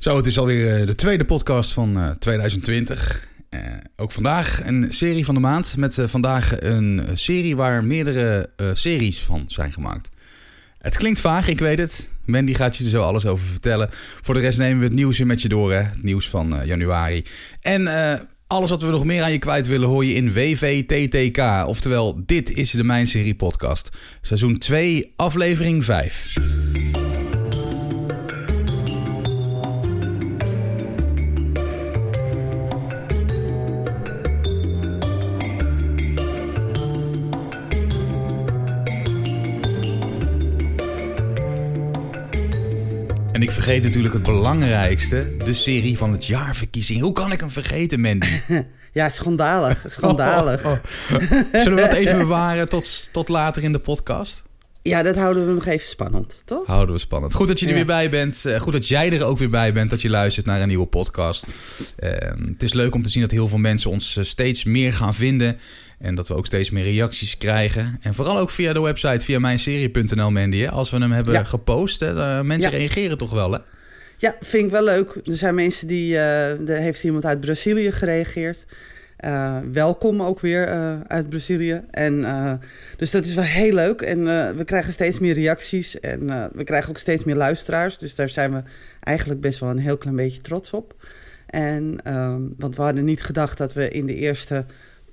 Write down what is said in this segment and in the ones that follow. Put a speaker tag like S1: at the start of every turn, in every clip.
S1: Zo, het is alweer de tweede podcast van 2020. Uh, ook vandaag een serie van de maand. Met vandaag een serie waar meerdere series van zijn gemaakt. Het klinkt vaag, ik weet het. Mandy gaat je er zo alles over vertellen. Voor de rest nemen we het nieuws weer met je door. Hè? Het nieuws van januari. En alles wat we nog meer aan je kwijt willen hoor je in WVTTK. Oftewel, dit is de Mijn Serie podcast. Seizoen 2, aflevering 5. Ik vergeet natuurlijk het belangrijkste, de serie van het jaarverkiezing. Hoe kan ik hem vergeten, Mandy?
S2: Ja, schandalig. Schandalig. Oh, oh,
S1: oh. Zullen we dat even bewaren tot, tot later in de podcast?
S2: Ja, dat houden we nog even spannend, toch?
S1: Houden we spannend. Goed dat je er weer bij bent. Eh, goed dat jij er ook weer bij bent, dat je luistert naar een nieuwe podcast. Ehm, het is leuk om te zien dat heel veel mensen ons eh, steeds meer gaan vinden. En dat we ook steeds meer reacties krijgen. En vooral ook via de website, via mijnserie.nl, Mandy. Als we hem hebben gepost, hè, mensen reageren toch wel, hè?
S2: Ja, vind ik wel leuk. Er zijn mensen die... Uh, er heeft iemand uit Brazilië gereageerd. Uh, welkom ook weer uh, uit Brazilië. En, dus dat is wel heel leuk. En we krijgen steeds meer reacties. En we krijgen ook steeds meer luisteraars. Dus daar zijn we eigenlijk best wel een heel klein beetje trots op. En, ehm, want we hadden niet gedacht dat we in de eerste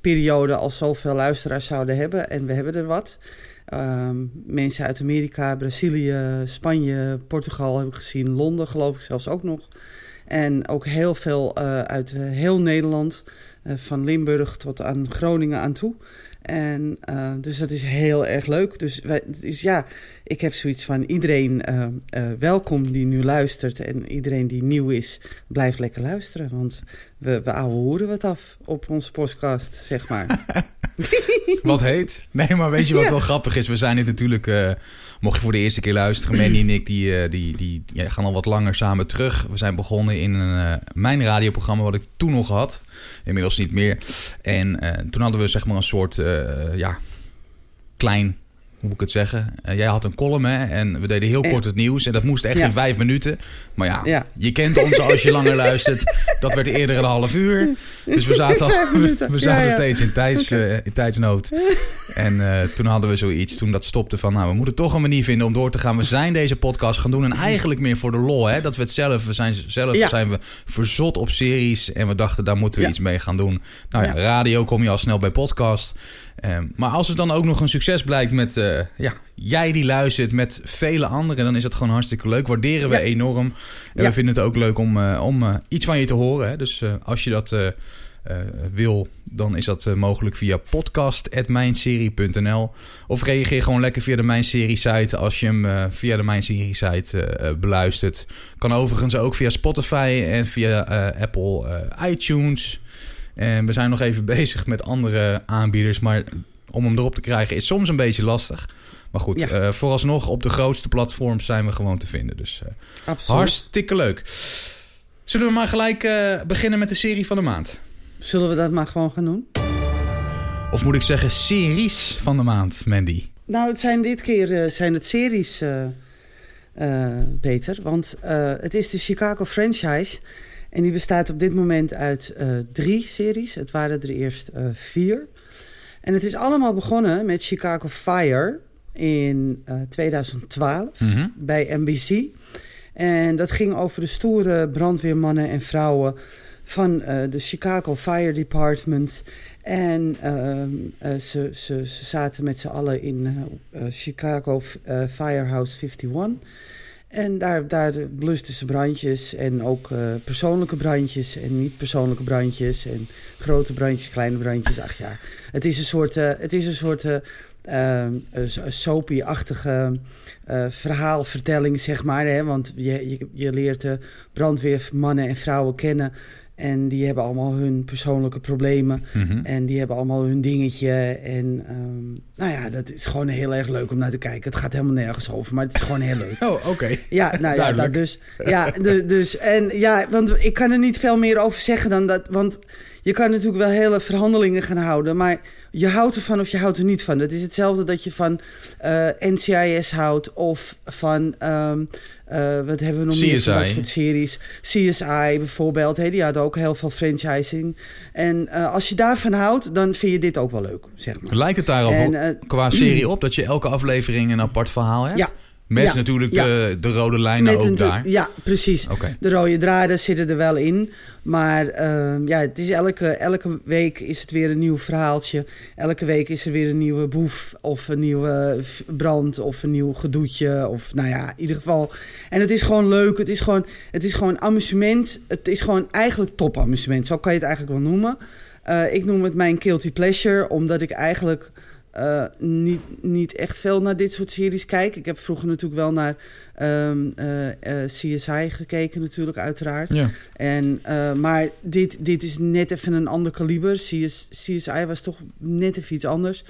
S2: periode al zoveel luisteraars zouden hebben. En we hebben er wat. Um, mensen uit Amerika, Brazilië, Spanje, Portugal heb ik gezien. Londen geloof ik zelfs ook nog. En ook heel veel uh, uit heel Nederland. Uh, van Limburg tot aan Groningen aan toe. En uh, dus dat is heel erg leuk. Dus, wij, ja, ik heb zoiets van iedereen uh, uh, welkom die nu luistert. En iedereen die nieuw is, blijft lekker luisteren. Want we, we ouwe wat af op onze podcast, zeg maar.
S1: wat heet? Nee, maar weet je wat wel grappig is? We zijn hier natuurlijk, uh, mocht je voor de eerste keer luisteren, Mandy en ik, die, uh, die, die ja, gaan al wat langer samen terug. We zijn begonnen in een, uh, mijn radioprogramma, wat ik toen nog had. Inmiddels niet meer. En toen hadden we zeg maar een soort, ja, klein hoe moet ik het zeggen? Uh, jij had een column hè? en we deden heel kort het nieuws. En dat moest echt in vijf minuten. Maar ja, ja, je kent ons als je langer luistert. Dat werd eerder een half uur. Dus we zaten, al, we, zaten steeds in, tijds, uh, in tijdsnood. En uh, toen hadden we zoiets, toen dat stopte van... nou, we moeten toch een manier vinden om door te gaan. We zijn deze podcast gaan doen en eigenlijk meer voor de lol. Hè? Dat we het zelf, we zijn zelf zijn we verzot op series. En we dachten, daar moeten we iets mee gaan doen. Nou ja, radio kom je al snel bij podcast... Um, maar als het dan ook nog een succes blijkt met uh, ja, jij die luistert met vele anderen, dan is dat gewoon hartstikke leuk. Waarderen we enorm. En we vinden het ook leuk om, uh, om uh, iets van je te horen. Hè. Dus als je dat wil, dan is dat mogelijk via podcast.mijnserie.nl. Of reageer gewoon lekker via de Mijnserie site als je hem via de Mijnserie site beluistert. Kan overigens ook via Spotify en via Apple iTunes. En we zijn nog even bezig met andere aanbieders. Maar om hem erop te krijgen is soms een beetje lastig. Maar goed, ja. uh, vooralsnog op de grootste platforms zijn we gewoon te vinden. Dus uh, hartstikke leuk. Zullen we maar gelijk uh, beginnen met de serie van de maand?
S2: Zullen we dat maar gewoon gaan doen?
S1: Of moet ik zeggen series van de maand, Mandy?
S2: Nou, het zijn dit keer zijn het series, Peter. Want het is de Chicago franchise... En die bestaat op dit moment uit uh, drie series. Het waren er eerst uh, vier. En het is allemaal begonnen met Chicago Fire in uh, 2012 mm -hmm. bij NBC. En dat ging over de stoere brandweermannen en vrouwen van de Chicago Fire Department. En ze, ze, ze, zaten met z'n allen in Chicago Firehouse 51. En daar, daar blusten ze brandjes en ook uh, persoonlijke brandjes en niet persoonlijke brandjes en grote brandjes, kleine brandjes. Ach ja, het is een soort, uh, het is een soort uh, soapy-achtige verhaalvertelling, zeg maar. Hè? Want je, je, je leert de brandweermannen en vrouwen kennen en die hebben allemaal hun persoonlijke problemen. Mhm. En die hebben allemaal hun dingetje. En um, nou ja, dat is gewoon heel erg leuk om naar te kijken. Het gaat helemaal nergens over, maar het is gewoon heel leuk.
S1: Oh, oké.
S2: Ja, nou ja, dat dus. Ja, dus. En ja, want ik kan er niet veel meer over zeggen dan dat. Want je kan natuurlijk wel hele verhandelingen gaan houden. Maar je houdt ervan of je houdt er niet van. Het is hetzelfde dat je van uh, NCIS houdt of van um, Uh, wat hebben we nog meer van dat soort series? CSI bijvoorbeeld. Die hadden ook heel veel franchising. En uh, als je daarvan houdt, dan vind je dit ook wel leuk, zeg maar.
S1: Lijkt het daarop uh, qua serie op dat je elke aflevering een apart verhaal hebt?
S2: Ja.
S1: Met
S2: Ja,
S1: natuurlijk
S2: ja.
S1: de, de rode lijnen
S2: Met
S1: ook
S2: een-
S1: daar.
S2: Ja, precies. De rode draden zitten er wel in. Maar ehm, ja, het is elke, elke week is het weer een nieuw verhaaltje. Elke week is er weer een nieuwe boef. Of een nieuwe brand. Of een nieuw gedoetje. Of nou ja, in ieder geval. En het is gewoon leuk. Het is gewoon, het is gewoon amusement. Het is gewoon eigenlijk topamusement. Zo kan je het eigenlijk wel noemen. Eh, ik noem het mijn guilty pleasure. Omdat ik eigenlijk eh, niet, niet echt veel naar dit soort series kijk. Ik heb vroeger natuurlijk wel naar ehm, eh, eh, CSI gekeken natuurlijk, uiteraard.
S1: Ja.
S2: En, maar dit, dit is net even een ander kaliber. CS, CSI was toch net even iets anders.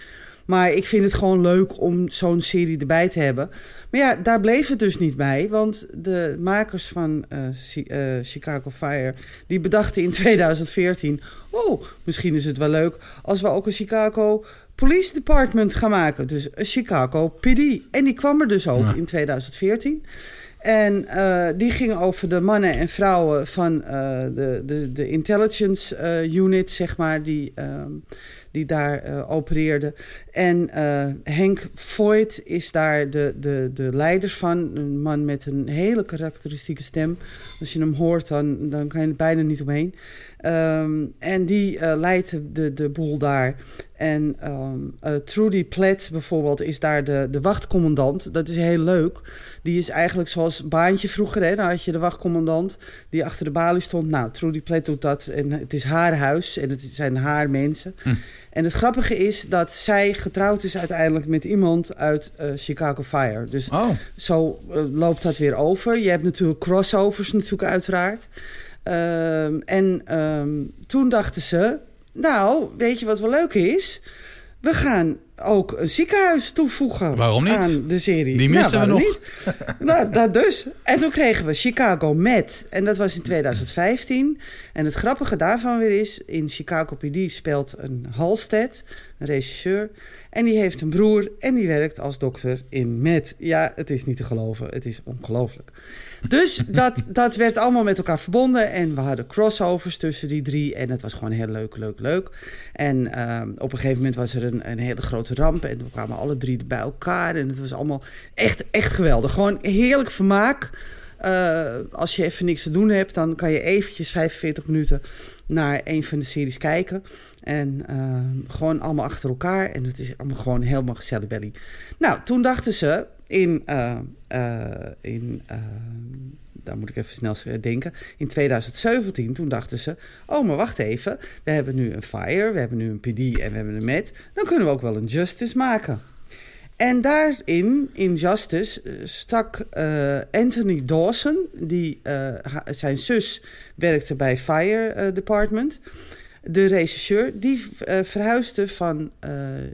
S2: Maar ik vind het gewoon leuk om zo'n serie erbij te hebben. Maar ja, daar bleef het dus niet bij. Want de makers van Chi- Chicago Fire... die bedachten in 2014... oh, misschien is het wel leuk als we ook een Chicago Police Department gaan maken. Dus een Chicago PD. En die kwam er dus ook
S1: Ja.
S2: in 2014. En eh, die ging over de mannen en vrouwen van eh, de, de, de intelligence eh, unit, zeg maar, die, ehm, die daar eh, opereerden. En eh, Henk Voigt is daar de, de, de leider van. Een man met een hele karakteristieke stem. Als je hem hoort, dan, dan kan je er bijna niet omheen. Ehm, en die eh, leidt de- de, boel daar. En ehm, eh, Trudy Platt bijvoorbeeld is daar de, de wachtcommandant. Dat is heel leuk. Die is eigenlijk zoals Baantje vroeger. Hè? Dan had je de wachtcommandant die achter de balie stond. Nou, Trudy Platt doet dat. En het is haar huis en het zijn haar mensen.
S1: Hm.
S2: En het grappige is dat zij getrouwd is uiteindelijk met iemand uit eh, Chicago Fire. Dus
S1: Oh,
S2: zo loopt dat weer over. Je hebt natuurlijk crossovers natuurlijk uiteraard. Ehm, en ehm, toen dachten ze... Nou, weet je wat wel leuk is? We gaan ook een ziekenhuis toevoegen
S1: Waarom niet?
S2: aan de serie.
S1: Die misten
S2: Nou,
S1: we
S2: waarom
S1: nog.
S2: niet? nou, dat dus. En toen kregen we Chicago Med. En dat was in 2015. En het grappige daarvan weer is... in Chicago PD speelt een Halstead, een regisseur... en die heeft een broer en die werkt als dokter in Med. Ja, het is niet te geloven. Het is ongelooflijk. Dus dat, dat werd allemaal met elkaar verbonden. En we hadden crossovers tussen die drie. En het was gewoon heel leuk, leuk, leuk. En ehm, op een gegeven moment was er een, een hele grote ramp. En we kwamen alle drie bij elkaar. En het was allemaal echt, echt geweldig. Gewoon heerlijk vermaak. Eh, als je even niks te doen hebt, dan kan je eventjes 45 minuten naar een van de series kijken. En ehm, gewoon allemaal achter elkaar. En het is allemaal gewoon helemaal gezellig belly. Nou, toen dachten ze in... eh, eh, in eh, daar moet ik even snel denken. In 2017, toen dachten ze... Oh, maar wacht even. We hebben nu een Fire, we hebben nu een PD en we hebben een Met. Dan kunnen we ook wel een Justice maken. En daarin, in Justice, eh, stak eh, Anthony Dawson... Die, eh, zijn zus werkte bij Fire Department... De regisseur, die verhuisde van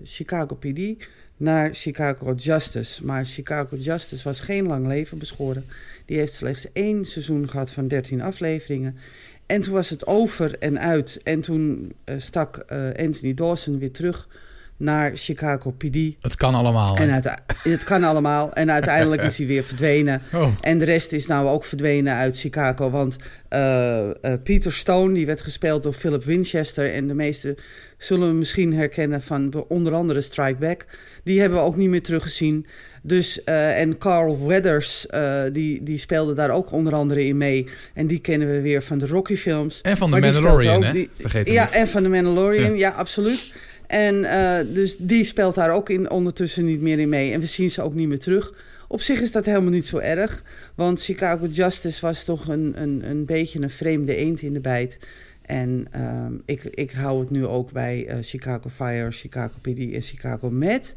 S2: Chicago PD naar Chicago Justice. Maar Chicago Justice was geen lang leven beschoren. Die heeft slechts één seizoen gehad van 13 afleveringen. En toen was het over en uit. En toen stak Anthony Dawson weer terug naar Chicago PD.
S1: het kan allemaal. hè?
S2: En het kan allemaal. En uiteindelijk is hij weer verdwenen.
S1: Oh,
S2: En de rest is nou ook verdwenen uit Chicago. Want eh, eh, Peter Stone, die werd gespeeld door Philip Winchester. En de meesten zullen hem misschien herkennen van onder andere Strike Back. Die hebben we ook niet meer teruggezien. Dus, eh, en Carl Weathers, die, die speelde daar ook onder andere in mee. En die kennen we weer van de Rocky films.
S1: en van de
S2: Maar
S1: Mandalorian,
S2: ook
S1: hè?
S2: die-
S1: Vergeet
S2: Ja,
S1: niet.
S2: en van de Mandalorian,
S1: Ja.
S2: ja, absoluut. En eh, dus die speelt daar ook in, ondertussen niet meer in mee. En we zien ze ook niet meer terug. Op zich is dat helemaal niet zo erg. Want Chicago Justice was toch een, een, een beetje een vreemde eend in de bijt. En ehm, ik, ik hou het nu ook bij eh, Chicago Fire, Chicago PD en Chicago Med.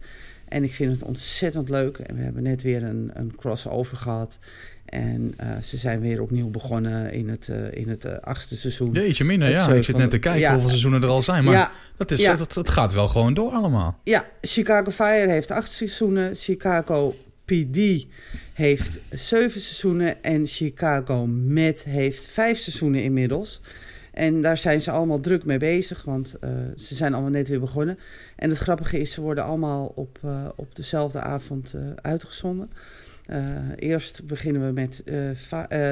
S2: En ik vind het ontzettend leuk. En we hebben net weer een, een crossover gehad. En eh, ze zijn weer opnieuw begonnen in het, eh, in het eh, achtste seizoen.
S1: Jeetje mina, ja. Ik zit net te kijken
S2: ja.
S1: hoeveel seizoenen er al zijn. Maar
S2: ja,
S1: dat is,
S2: ja.
S1: dat, het gaat wel gewoon door allemaal.
S2: Ja, Chicago Fire heeft acht seizoenen. Chicago PD heeft zeven seizoenen. En Chicago Med heeft vijf seizoenen inmiddels. En daar zijn ze allemaal druk mee bezig, want ze zijn allemaal net weer begonnen. En het grappige is, ze worden allemaal op, op dezelfde avond uitgezonden. Eh, eerst beginnen we met eh,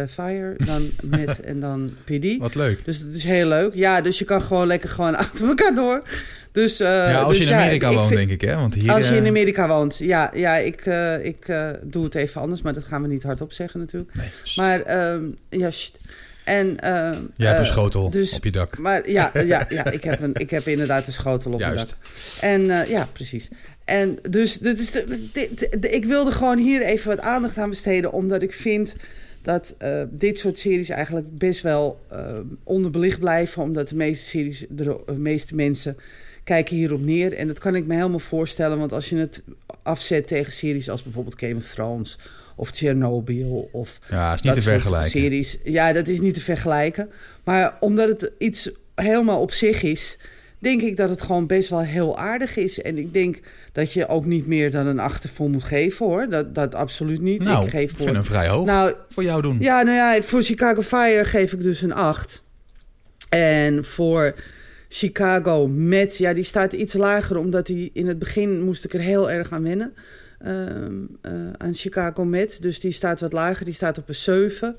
S2: eh, Fire, dan met en dan PD.
S1: Wat leuk.
S2: Dus dat is heel leuk. Ja, dus je kan gewoon lekker gewoon achter elkaar door. Dus,
S1: ja, als
S2: dus
S1: je in Amerika
S2: ik
S1: woont,
S2: vind-
S1: denk ik, hè? Want hier,
S2: Als je in Amerika woont, ja. ja ik ik doe het even anders, maar dat gaan we niet hardop zeggen natuurlijk.
S1: Nee.
S2: Maar ehm, ja, sst. en...
S1: jij hebt een schotel
S2: dus-
S1: op je dak.
S2: Maar ja, ja, ja ik, heb een, ik heb inderdaad een schotel op mijn dak. En ja, precies. En dus, dus is de, ik wilde gewoon hier even wat aandacht aan besteden, omdat ik vind dat eh, dit soort series eigenlijk best wel eh, onderbelicht blijven, omdat de meeste series, de, meeste mensen kijken hierop neer. En dat kan ik me helemaal voorstellen, want als je het afzet tegen series als bijvoorbeeld Game of Thrones of Chernobyl of
S1: Ja, is niet te vergelijken.
S2: Series. Ja, dat is niet te vergelijken. Maar omdat het iets helemaal op zich is, denk ik dat het gewoon best wel heel aardig is. En ik denk dat je ook niet meer dan een achtervol moet geven hoor. Dat, dat absoluut niet.
S1: Nou,
S2: ik geef
S1: ik
S2: voor.
S1: vind hem vrij hoog
S2: nou,
S1: voor jou doen.
S2: ja, nou ja, voor Chicago Fire geef ik dus een 8. En voor Chicago met, ja, die staat iets lager, omdat die in het begin moest ik er heel erg aan wennen. Ehm, eh, aan Chicago met. Dus die staat wat lager, die staat op een 7.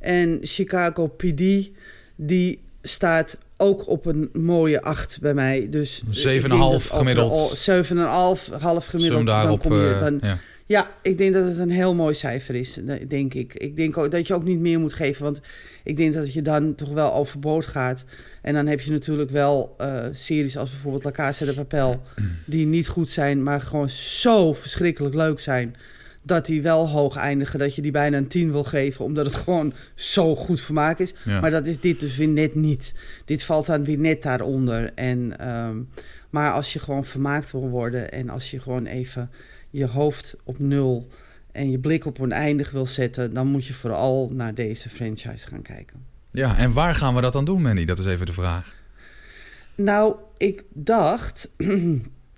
S2: En Chicago PD, die staat ook op een mooie 8 bij mij. Dus
S1: Een
S2: ik denk
S1: 7,5
S2: dat overal-
S1: gemiddeld.
S2: 7,5, half gemiddeld. dan kom je,
S1: eh,
S2: dan,
S1: ja.
S2: ja, ik denk dat het een heel mooi cijfer is, denk ik. Ik denk ook dat je ook niet meer moet geven, want ik denk dat je dan toch wel overboord gaat. En dan heb je natuurlijk wel eh, series als bijvoorbeeld La Casa de Papel, die niet goed zijn, maar gewoon zo verschrikkelijk leuk zijn. Dat die wel hoog eindigen, dat je die bijna een 10 wil geven, omdat het gewoon zo goed vermaak is.
S1: Ja.
S2: Maar dat is dit dus weer net niet. Dit valt dan weer net daaronder. En, ehm, maar als je gewoon vermaakt wil worden en als je gewoon even je hoofd op nul en je blik op een eindig wil zetten, dan moet je vooral naar deze franchise gaan kijken.
S1: ja, en waar gaan we dat dan doen, Manny? Dat is even de vraag.
S2: Nou, ik dacht.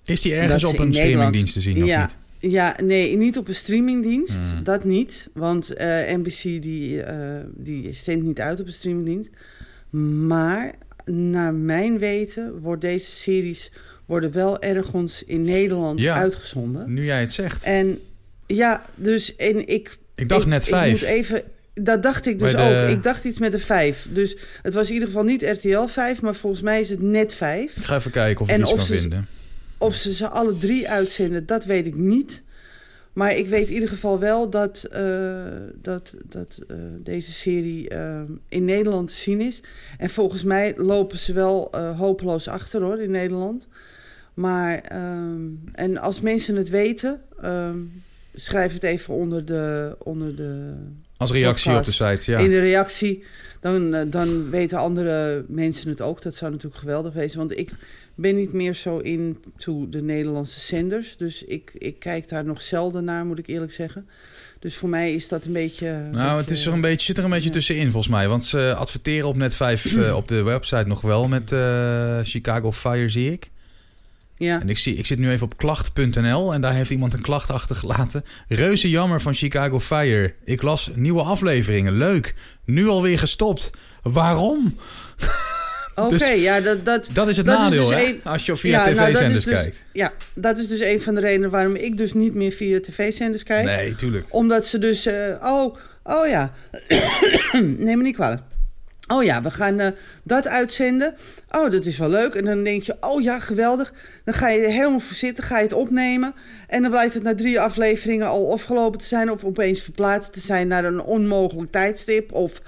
S1: Is die ergens op een streamingdienst te zien of
S2: ja,
S1: niet?
S2: Ja, nee, niet op een streamingdienst.
S1: Hmm.
S2: Dat niet. Want eh, NBC die, eh die zendt niet uit op een streamingdienst. Maar naar mijn weten wordt deze series worden wel ergens in Nederland
S1: Ja.
S2: uitgezonden.
S1: Nu jij het zegt.
S2: En ja, dus en ik.
S1: Ik dacht net
S2: Ik
S1: vijf.
S2: moet even. Dat dacht ik dus
S1: de-
S2: ook. Ik dacht iets met een vijf. Dus het was in ieder geval niet RTL 5, maar volgens mij is het net vijf.
S1: Ik ga even kijken of ik
S2: En
S1: iets
S2: of
S1: kan
S2: ze-
S1: vinden.
S2: Of ze ze alle drie uitzenden, dat weet ik niet. Maar ik weet in ieder geval wel dat, eh, dat, dat eh, deze serie eh, in Nederland te zien is. En volgens mij lopen ze wel hopeloos achter hoor, in Nederland. Maar, ehm, en als mensen het weten, ehm, schrijf het even onder de, onder de
S1: Als reactie op de site, ja.
S2: in de reactie. Dan, dan weten andere mensen het ook. Dat zou natuurlijk geweldig wezen. Want ik ben niet meer zo into de Nederlandse zenders. Dus ik, ik kijk daar nog zelden naar, moet ik eerlijk zeggen. Dus voor mij is dat een beetje...
S1: Nou, het is er een beetje, zit er een beetje
S2: ja.
S1: tussenin volgens mij. Want ze adverteren op net 5 eh, op de website nog wel met eh, Chicago Fire, zie ik.
S2: Ja.
S1: En ik, zie, ik zit nu even op klacht.nl en daar heeft iemand een klacht achtergelaten. Reuze jammer van Chicago Fire. Ik las nieuwe afleveringen. Leuk. Nu alweer gestopt. Waarom?
S2: Oké,
S1: dus-
S2: ja, dat... dat
S1: Dat is het
S2: Dat
S1: nadeel,
S2: dus
S1: hè? Als je via
S2: ja, nou,
S1: tv-zenders
S2: dus-
S1: kijkt.
S2: Ja, dat is dus een van de redenen waarom ik dus niet meer via tv-zenders kijk.
S1: Nee, tuurlijk.
S2: Omdat ze dus... eh, oh, oh ja. Neem me niet kwalijk. Oh ja, we gaan eh, dat uitzenden. Oh, dat is wel leuk. En dan denk je, oh ja, geweldig. Dan ga je er helemaal voor zitten, ga je het opnemen. En dan blijkt het na drie afleveringen al afgelopen te zijn... of opeens verplaatst te zijn naar een onmogelijk tijdstip... of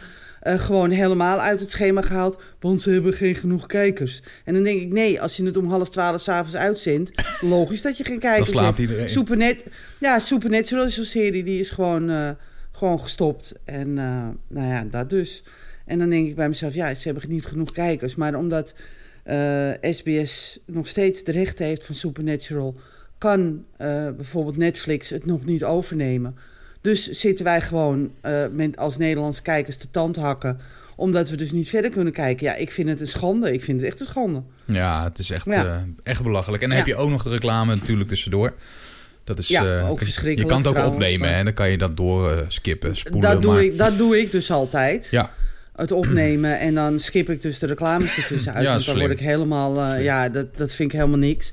S2: eh, gewoon helemaal uit het schema gehaald... want ze hebben geen genoeg kijkers. En dan denk ik, nee, als je het om half twaalf s'avonds uitzendt... logisch dat je geen
S1: Dan
S2: kijkers
S1: slaapt
S2: hebt.
S1: iedereen.
S2: Supernet, ja, Supernatural is zo'n serie, die is gewoon, eh, gewoon gestopt. En eh, nou ja, dat dus. En dan denk ik bij mezelf, ja, ze hebben niet genoeg kijkers. Maar omdat SBS nog steeds de rechten heeft van Supernatural... kan bijvoorbeeld Netflix het nog niet overnemen. Dus zitten wij gewoon eh, met, als Nederlandse kijkers te tand hakken... omdat we dus niet verder kunnen kijken. Ja, ik vind het een schande. Ik vind het echt een schande.
S1: Ja, het is echt,
S2: Ja.
S1: eh, echt belachelijk. En dan
S2: Ja.
S1: heb je ook nog de reclame natuurlijk tussendoor. Dat is,
S2: Ja,
S1: eh,
S2: ook verschrikkelijk
S1: Je kan het ook
S2: trouwens,
S1: opnemen
S2: maar-
S1: en dan kan je dat door eh, skippen, spoelen.
S2: Dat doe,
S1: maar,
S2: ik, dat doe ik dus altijd.
S1: Ja,
S2: het opnemen en dan skip ik dus de reclames ertussen uit.
S1: Ja,
S2: want dan
S1: slim.
S2: word ik helemaal, ja, dat, dat vind ik helemaal niks.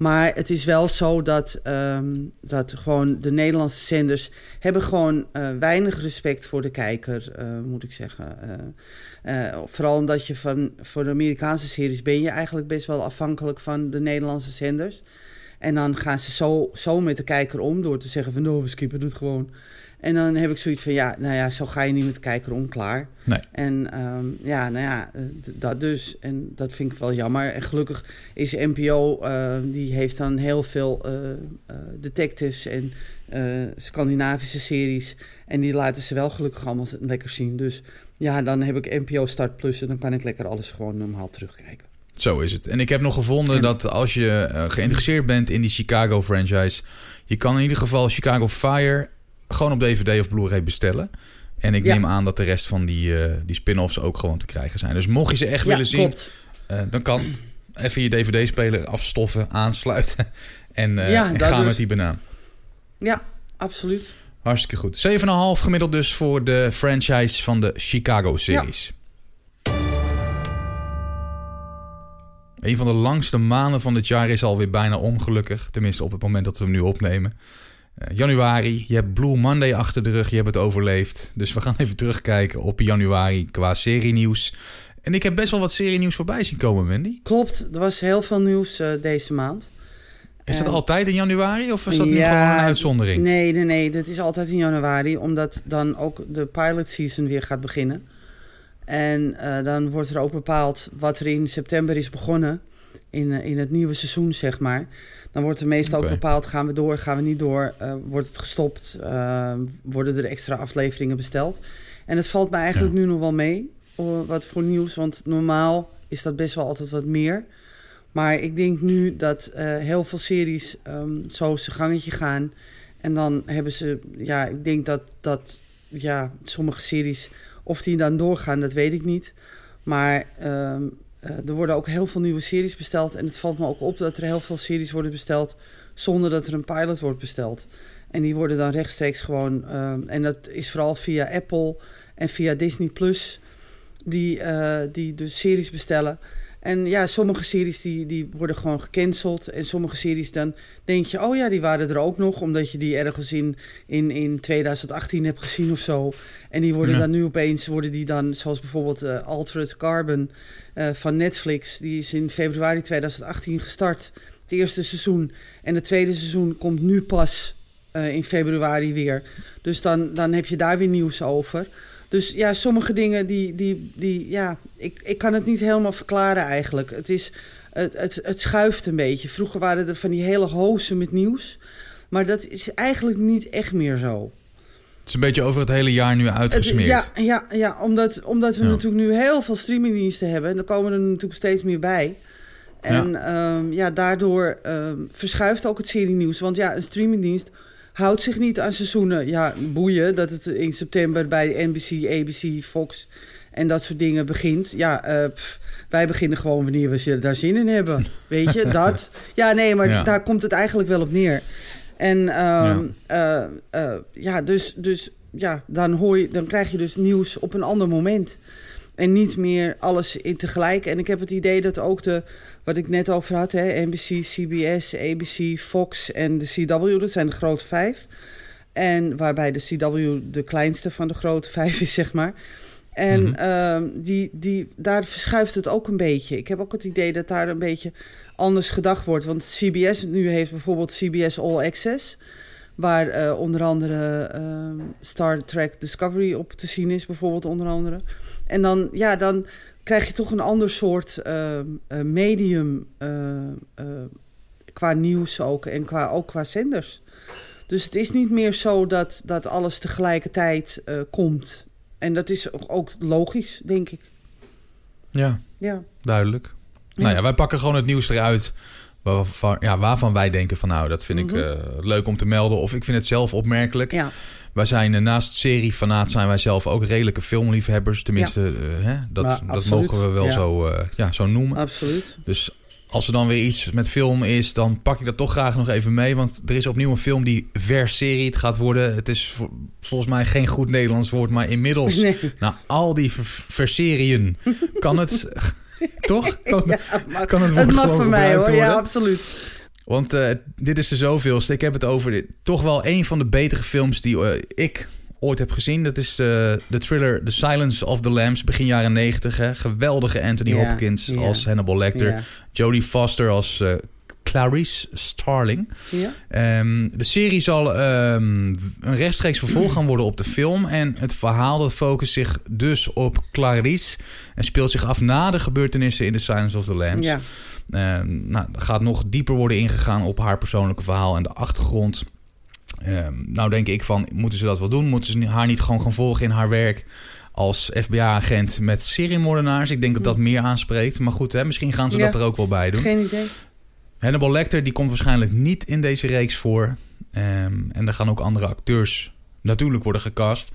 S2: Maar het is wel zo dat, ehm, dat gewoon de Nederlandse zenders hebben gewoon uh, weinig respect voor de kijker, uh, moet ik zeggen. Uh, vooral omdat je van voor de Amerikaanse series ben je eigenlijk best wel afhankelijk van de Nederlandse zenders. En dan gaan ze zo, zo met de kijker om door te zeggen van no, we skippen het gewoon. En dan heb ik zoiets van, ja, nou ja, zo ga je niet met de kijker om, klaar.
S1: Nee.
S2: En um, ja, nou ja, dat dus. En dat vind ik wel jammer. En gelukkig is NPO, uh, die heeft dan heel veel uh, uh, detectives en Scandinavische series. En die laten ze wel gelukkig allemaal lekker zien. Dus ja, dan heb ik NPO Start Plus en dan kan ik lekker alles gewoon normaal terugkijken.
S1: Zo is het. En ik heb nog gevonden en... dat als je geïnteresseerd bent in die Chicago franchise... je kan in ieder geval Chicago Fire gewoon op DVD of Blu-ray bestellen. En ik ja. neem aan dat de rest van die, uh, die spin-offs ook gewoon te krijgen zijn. Dus mocht je ze echt
S2: ja,
S1: willen zien,
S2: uh,
S1: dan kan even je DVD-speler afstoffen, aansluiten en, uh,
S2: ja,
S1: en gaan
S2: dus.
S1: met die banaan.
S2: Ja, absoluut.
S1: Hartstikke goed. 7,5 gemiddeld dus voor de franchise van de Chicago-series. Een van de langste maanden van dit jaar is alweer bijna ongelukkig. Tenminste op het moment dat we hem nu opnemen. Uh, januari, je hebt Blue Monday achter de rug, je hebt het overleefd. Dus we gaan even terugkijken op januari qua serienieuws. En ik heb best wel wat serienieuws voorbij zien komen, Wendy.
S2: Klopt, er was heel veel nieuws uh, deze maand.
S1: Is dat uh, altijd in januari of is dat ja, nu gewoon een uitzondering?
S2: Nee, nee, nee, dat is altijd in januari, omdat dan ook de pilot season weer gaat beginnen. En uh, dan wordt er ook bepaald wat er in september is begonnen, in, in het nieuwe seizoen, zeg maar. Dan wordt er meestal okay. ook bepaald, gaan we door, gaan we niet door, uh, wordt het gestopt, uh, worden er extra afleveringen besteld. En het valt me eigenlijk ja. nu nog wel mee, wat voor nieuws, want normaal is dat best wel altijd wat meer. Maar ik denk nu dat uh, heel veel series um, zo zijn gangetje gaan. En dan hebben ze, ja, ik denk dat, dat ja, sommige series, of die dan doorgaan, dat weet ik niet. Maar um, uh, er worden ook heel veel nieuwe series besteld. En het valt me ook op dat er heel veel series worden besteld zonder dat er een pilot wordt besteld. En die worden dan rechtstreeks gewoon. Uh, en dat is vooral via Apple en via Disney Plus. Die, uh, die dus series bestellen. En ja, sommige series die, die worden gewoon gecanceld. En sommige series dan denk je, oh ja, die waren er ook nog. Omdat je die ergens in, in, in 2018 hebt gezien of zo. En die worden ja. dan nu opeens, worden die dan, zoals bijvoorbeeld uh, Altered Carbon uh, van Netflix. Die is in februari 2018 gestart. Het eerste seizoen. En het tweede seizoen komt nu pas uh, in februari weer. Dus dan, dan heb je daar weer nieuws over. Dus ja, sommige dingen die, die, die ja, ik, ik kan het niet helemaal verklaren eigenlijk. Het, is, het, het, het schuift een beetje. Vroeger waren er van die hele hozen met nieuws. Maar dat is eigenlijk niet echt meer zo.
S1: Het is een beetje over het hele jaar nu uitgesmeerd.
S2: Ja, ja, ja, omdat, omdat we ja. natuurlijk nu heel veel streamingdiensten hebben. En er komen er natuurlijk steeds meer bij. En ja, um, ja daardoor um, verschuift ook het serienieuws. Want ja, een streamingdienst houdt zich niet aan seizoenen. Ja, boeien dat het in september bij NBC, ABC, Fox en dat soort dingen begint. Ja, uh, pff, wij beginnen gewoon wanneer we daar zin in hebben. Weet je, dat. Ja, nee, maar ja. daar komt het eigenlijk wel op neer. En um, ja. Uh, uh, ja, dus, dus ja, dan, hoor je, dan krijg je dus nieuws op een ander moment. En niet meer alles in tegelijk. En ik heb het idee dat ook de, wat ik net over had, hè, NBC, CBS, ABC, Fox en de CW, dat zijn de grote vijf. En waarbij de CW de kleinste van de grote vijf is, zeg maar. En mm-hmm. uh, die, die, daar verschuift het ook een beetje. Ik heb ook het idee dat daar een beetje anders gedacht wordt. Want CBS nu heeft bijvoorbeeld CBS All Access. Waar uh, onder andere uh, Star Trek Discovery op te zien is, bijvoorbeeld onder andere. En dan, ja, dan krijg je toch een ander soort uh, medium qua nieuws ook en qua, ook qua zenders. Dus het is niet meer zo dat, dat alles tegelijkertijd komt. En dat is ook logisch, denk ik.
S1: Ja,
S2: ja.
S1: duidelijk. Ja. Nou ja, wij pakken gewoon het nieuws eruit waarvan, ja, waarvan wij denken van nou, dat vind ik uh, leuk om te melden. Of ik vind het zelf opmerkelijk.
S2: Ja.
S1: Wij zijn uh, naast seriefanaat zijn wij zelf ook redelijke filmliefhebbers. Tenminste, ja. uh, hè, dat, dat mogen we wel ja. zo, ja, zo noemen.
S2: Absoluut.
S1: Dus als er dan weer iets met film is, dan pak ik dat toch graag nog even mee. Want er is opnieuw een film die verseried gaat worden. Het is volgens mij geen goed Nederlands woord, maar inmiddels... Nee. Nou, al die verserien kan het... Toch? Kan,
S2: ja, mag, kan het woord het mag voor mij hoor,
S1: worden.
S2: ja, absoluut.
S1: Want eh, dit is de zoveelste. Ik heb het over dit, toch wel een van de betere films die eh, ik ooit heb gezien. Dat is de, de thriller The Silence of the Lambs, begin jaren 90. Hè. Geweldige Anthony Hopkins als Hannibal Lecter. Jodie Foster als eh, Clarice Starling.
S2: Ja?
S1: Ehm, de serie zal ehm, een rechtstreeks vervolg gaan worden op de film. En het verhaal dat focust zich dus op Clarice. En speelt zich af na de gebeurtenissen in The Silence of the Lambs.
S2: Ja.
S1: Ehm, nou, er gaat nog dieper worden ingegaan op haar persoonlijke verhaal en de achtergrond. Nou denk ik van, moeten ze dat wel doen? Moeten ze haar niet gewoon gaan volgen in haar werk als FBI-agent met seriemoordenaars? Ik denk dat dat meer aanspreekt. Maar goed, hè, misschien gaan ze
S2: Ja.
S1: dat er ook wel bij doen.
S2: Geen idee.
S1: Hannibal Lecter die komt waarschijnlijk niet in deze reeks voor. Ehm, en er gaan ook andere acteurs natuurlijk worden gecast.